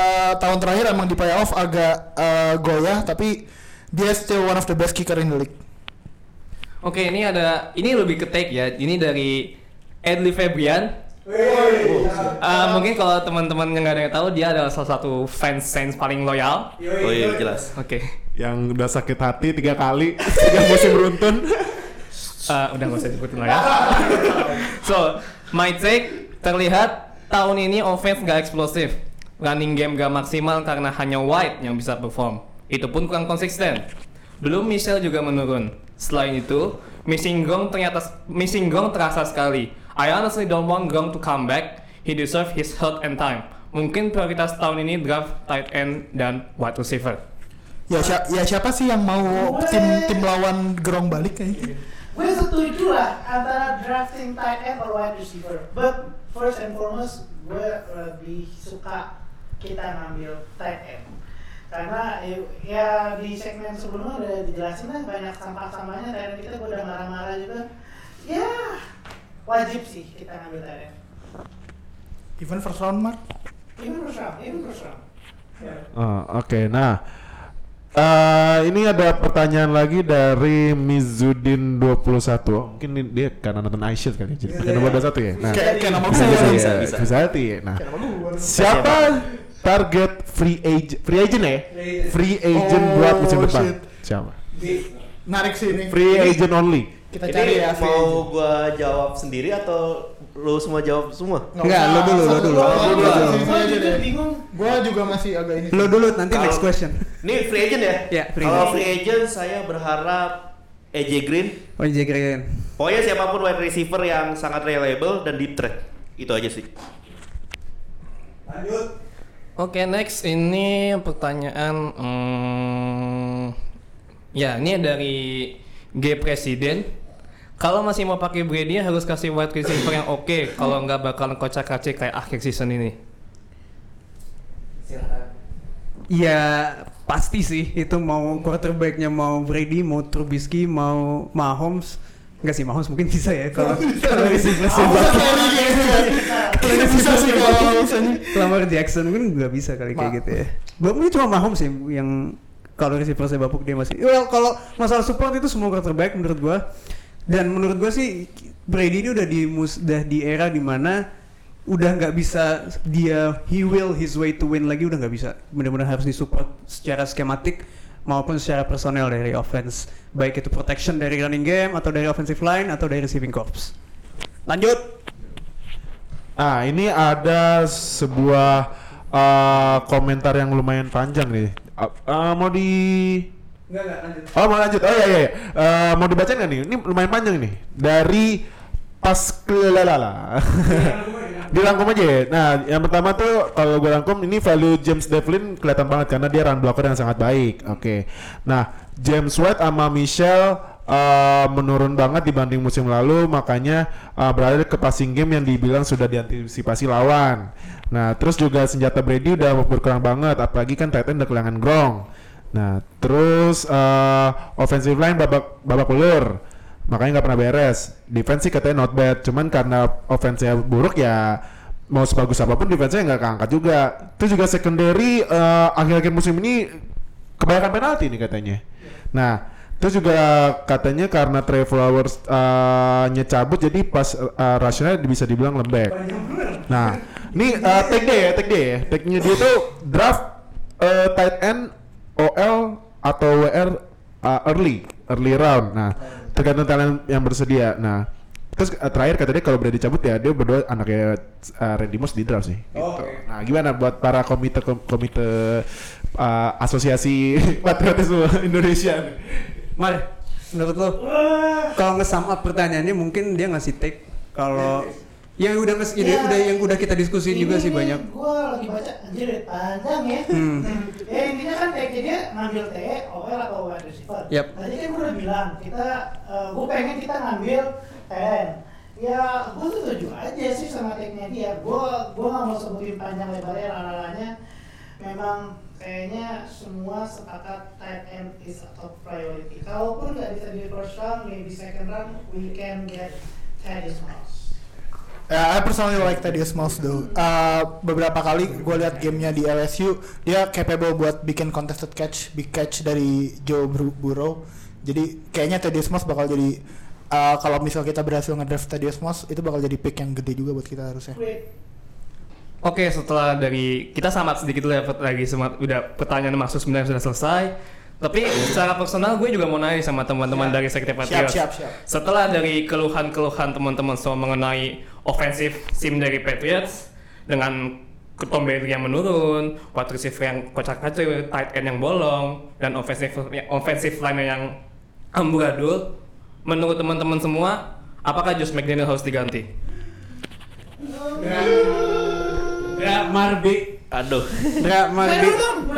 tahun terakhir emang di playoff agak uh, goyah, tapi dia still one of the best kicker in the league. Oke, ini ada ini lebih ke take ya. Ini dari Edli Febrian. Ah, mungkin kalau teman-teman yang nggak ada yang tahu dia adalah salah satu fans Saints paling loyal. Oh iya jelas. Oke. Yang udah sakit hati tiga kali, tiga musim beruntun. Ah, udah nggak usah sebutin lah ya. so, my take terlihat tahun ini offense nggak eksplosif. Running game gak maksimal karena hanya White yang bisa perform. Itu pun kurang konsisten. Belum Michelle juga menurun. Selain itu, missing Gong ternyata missing Gong terasa sekali. I honestly don't want Gong to come back. he deserve his health and time. Mungkin prioritas tahun ini draft tight end dan wide receiver. Ya, si- ya siapa sih yang mau tim tim lawan gerong balik kayaknya? Gue setuju lah antara drafting tight end or wide receiver. But first and foremost, gue lebih suka kita ngambil tight end. Karena ya, ya di segmen sebelumnya udah dijelasin lah banyak sampah-sampahnya end kita gue udah marah-marah juga. Ya wajib sih kita ngambil end. Even first round mark. Even first round, even first round. Ya. Oh, Oke, nah eh, ini ada pertanyaan lagi dari Mizudin 21 Mungkin ini dia karena nonton iShield kali ya, jadi pakai nomor 21 ya Nah, Kayak kayak nama bisa, bisa, bisa, bisa, bisa. bisa ya. Nah, siapa target free agent, free agent ya? Free agent Oh, buat musim depan shit. Siapa? Narik sih ini. Free agent only Kita cari Ini ya. free agent. mau gua jawab sendiri atau lu semua jawab semua? Enggak, lo dulu, lo dulu. Lo juga bingung. Gua juga masih agak ini. Lo dulu nanti Kalau- next question. Ini free agent ya? Ya, free Kalau agent. free agent saya berharap AJ Green. Oh, AJ Green. Pokoknya siapa pun wide receiver yang sangat reliable dan deep threat. Itu aja sih. Oke, next ini pertanyaan hmm, ya ini dari G Presiden. Kalau masih mau pakai Brady harus kasih wide receiver yang oke. Kalau nggak bakalan kocak-kacik kayak akhir season ini. Ya pasti sih itu mau quarterbacknya mau Brady, mau Trubisky, mau Mahomes. Enggak sih Mahomes mungkin bisa ya kalau kalau receiver sih Kayaknya bisa sih kalau misalnya. Lamar Jackson mungkin nggak bisa kali kayak gitu ya. Mungkin cuma Mahomes sih yang kalau receiver saya bapuk dia masih. Well kalau masalah support itu semua quarterback menurut gua. Dan menurut gua sih Brady ini udah di mus- udah di era di mana udah nggak bisa dia he will his way to win lagi udah nggak bisa. Benar-benar harus disupport secara skematik maupun secara personel dari offense baik itu protection dari running game atau dari offensive line atau dari receiving corps. Lanjut. Ah, ini ada sebuah uh, komentar yang lumayan panjang nih. Uh, uh, mau di Enggak enggak lanjut. Oh mau lanjut. Oh iya iya. iya. Uh, mau dibacain nggak nih? Ini lumayan panjang nih. Dari pas kelalala. Dirangkum aja ya. Nah, yang pertama tuh kalau gue rangkum ini value James Devlin kelihatan banget karena dia run blocker yang sangat baik. Oke. Nah, James White sama Michelle uh, menurun banget dibanding musim lalu, makanya uh, berada ke passing game yang dibilang sudah diantisipasi lawan. Nah, terus juga senjata Brady udah berkurang banget, apalagi kan tight end udah kehilangan Gronk. Nah, terus uh, offensive line babak babak belur makanya nggak pernah beres. Defense sih katanya not bad, cuman karena offense-nya buruk ya mau sebagus apa pun defense-nya nggak keangkat juga. Terus juga secondary eh, akhir-akhir musim ini kebanyakan penalti nih katanya. Nah, terus juga katanya karena Trey Flowers eh, nyecabut jadi pas uh, rushnya bisa dibilang lembek. Nah, ini eh, tag day ya, tag day ya. Tagnya dia tuh draft eh, tight end OL atau WR uh, early, early round. Nah, tergantung talent yang bersedia. Nah, terus uh, terakhir katanya kalau berani dicabut ya dia berdua anaknya uh, Randy Moss di draft sih. Gitu. Nah, gimana buat para komite kom- komite uh, asosiasi patriotisme Indonesia? Mari, menurut lo kalau nge-sum up pertanyaannya mungkin dia ngasih take kalau yang udah nges Ya. udah yang udah kita diskusin juga sih banyak. Gue lagi baca anjir panjang ya. Hmm. ya intinya kan kayak dia ngambil TE, OL atau wide receiver. Yap. Tadi kan gue udah bilang kita, gue pengen kita ngambil TN. Ya gue tuh setuju aja sih sama take-nya dia. Gue gue nggak mau sebutin panjang lebarnya lalanya. Memang kayaknya semua sepakat tight end is a top priority. Kalaupun nggak bisa di first round, maybe second round, we can get Thaddeus Mouse. Ya, I personally like Thaddeus Mouse though. Uh, beberapa kali gue lihat gamenya di LSU, dia capable buat bikin contested catch, big catch dari Joe Bur- Burrow. Jadi kayaknya Thaddeus Mouse bakal jadi uh, kalau misal kita berhasil ngedraft Thaddeus Mouse itu bakal jadi pick yang gede juga buat kita harusnya. Oke, setelah dari kita samat sedikit ya lagi semat, udah pertanyaan maksud sebenarnya sudah selesai. Tapi secara personal gue juga mau nanya sama teman-teman dari Sekte Siap, Patriots. siap, siap. Setelah dari keluhan-keluhan teman-teman semua mengenai offensive sim dari Patriots dengan Tom Brady yang menurun, wide receiver yang kocak-kacau, tight end yang bolong, dan offensive offensive line yang amburadul. Menurut teman-teman semua, apakah Josh McDaniel harus diganti? Dra Marbi. Aduh. Dra Marbi.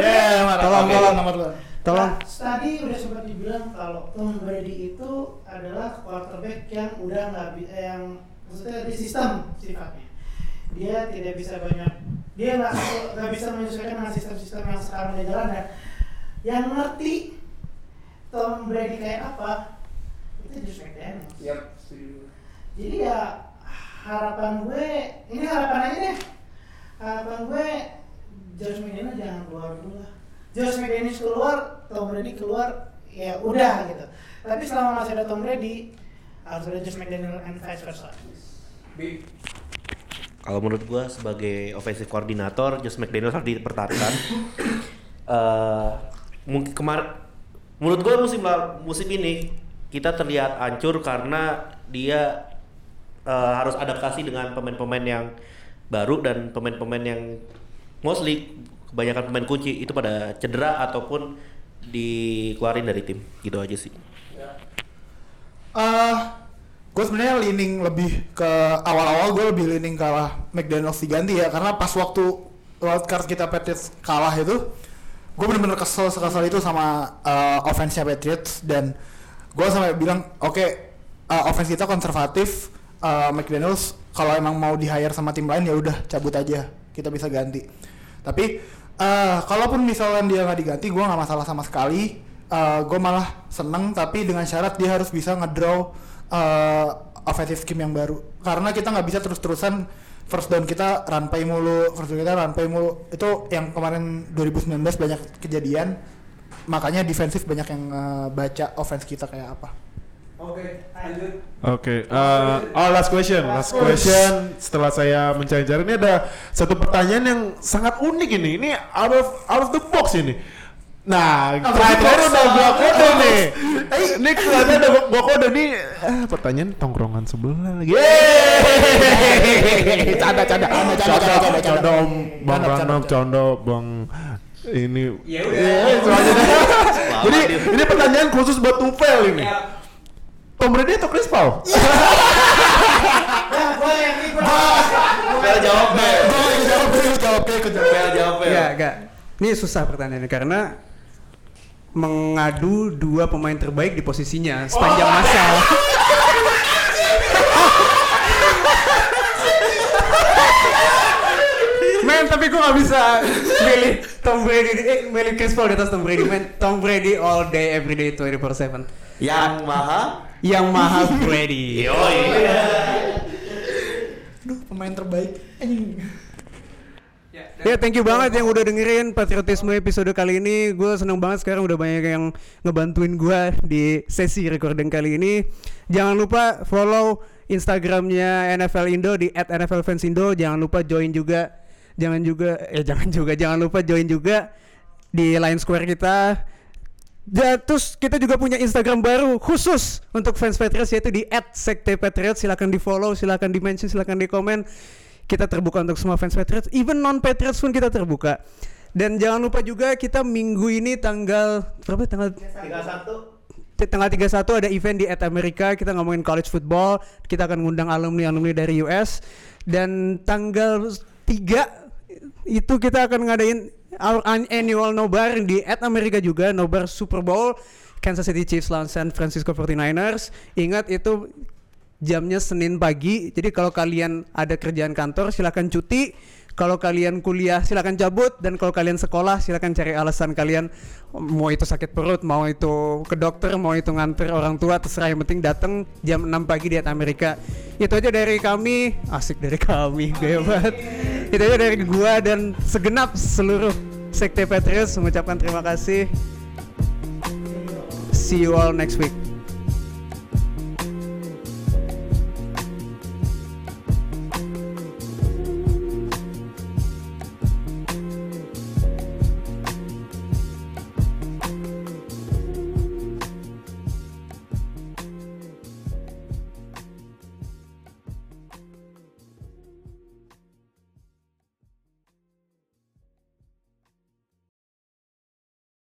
Ya. Tolong, tolong. nomor lu. Tolong. Nah, tadi udah sempat dibilang kalau Tom Brady itu adalah quarterback yang udah nggak eh, yang maksudnya di sistem sifatnya. Dia tidak bisa banyak, dia nggak nggak bisa menyesuaikan dengan sistem-sistem yang sekarang di jalan dan yang ngerti Tom Brady kayak apa itu Josh McDaniels. Jadi ya harapan gue, ini harapan aja deh. Harapan gue Josh McDaniels jangan keluar dulu lah. Josh McDaniels keluar, Tom Brady keluar, ya udah gitu. Tapi selama masih ada Tom Brady, Josh McDaniels and vice versa. Kalau menurut gua sebagai offensive coordinator, Josh McDaniels harus dipertahankan. Eh, mungkin kemarin, menurut gua musim musim ini kita terlihat hancur karena dia eh, harus adaptasi dengan pemain-pemain yang baru dan pemain-pemain yang mostly kebanyakan pemain kunci itu pada cedera ataupun dikeluarin dari tim gitu aja sih. Eh, gue sebenarnya leaning lebih ke awal-awal gue lebih leaning ke arah McDaniels diganti ya karena pas waktu wildcard kita Patriots kalah itu gue bener-bener kesel sekesal itu sama uh, offense-nya Patriots. Dan gue sampai bilang oke uh, offense kita konservatif uh, McDaniels kalau emang mau di hire sama tim lain ya udah cabut aja kita bisa ganti. Tapi uh, kalaupun misalnya dia nggak diganti gue nggak masalah sama sekali. Gue malah seneng tapi dengan syarat dia harus bisa ngedraw uh, offensive scheme yang baru karena kita nggak bisa terus-terusan first down kita run play mulu first down kita run play mulu itu yang kemarin 2019 banyak kejadian makanya defensif banyak yang uh, baca offense kita kayak apa Oke, lanjut. Oke, eh, oh last question, last question. Setelah saya mencari-cari ini ada satu pertanyaan yang sangat unik ini. Ini out of out of the box ini. Nah, the terakhir udah gua kode of the nih. Ini kelihatan ada gua- kode nih. Eh, pertanyaan tongkrongan sebelah lagi. Yeay! Canda, canda, Canda, canda, Canda, canda, Bang Canda, canda, Bang ini. Ya udah. Iya, semuanya. Jadi ini pertanyaan khusus buat Tufel ini. Tom Brady atau Chris Paul? Ya, gue yang ini gue jawab gue jawab gue jawab gue jawab Fel jawab Fel. Enggak, enggak. Ini susah pertanyaannya karena mengadu dua pemain terbaik di posisinya sepanjang masa. Men, tapi gue gak bisa milih Tom Brady, eh, milih Chris Paul di atas Tom Brady. Men, Tom Brady all day, every day, 24/7. Yang maha Yang maha Brady. Aduh, pemain terbaik anjing Ya thank you banget yang udah dengerin patriotisme episode kali ini. Gue seneng banget sekarang udah banyak yang ngebantuin gue di sesi recording kali ini. Jangan lupa follow Instagramnya NFL Indo di @nflfansindo Jangan lupa join juga. Jangan juga, eh jangan juga, jangan lupa join juga di Line Square kita. Ya, terus kita juga punya Instagram baru khusus untuk fans Patriots yaitu di @sektepatriots. Silakan di follow, silakan di mention, silakan di komen. Kita terbuka untuk semua fans Patriots, even non Patriots pun kita terbuka. Dan jangan lupa juga kita minggu ini tanggal berapa? Tanggal tiga satu. T- tanggal 31 ada event di at Amerika kita ngomongin college football kita akan ngundang alumni alumni dari US dan tanggal 3 itu kita akan ngadain our an- annual nobar di at Amerika juga nobar Super Bowl Kansas City Chiefs lawan San Francisco 49ers ingat itu jamnya Senin pagi. Jadi kalau kalian ada kerjaan kantor silakan cuti. Kalau kalian kuliah silakan cabut. Dan kalau kalian sekolah silakan cari alasan kalian. Mau itu sakit perut mau itu ke dokter mau itu nganter orang tua terserah. Yang penting datang jam 6 pagi di Amerika. Itu aja dari kami. Asik dari kami banget itu aja dari gua dan segenap seluruh sekte Patriots mengucapkan terima kasih. See you all next week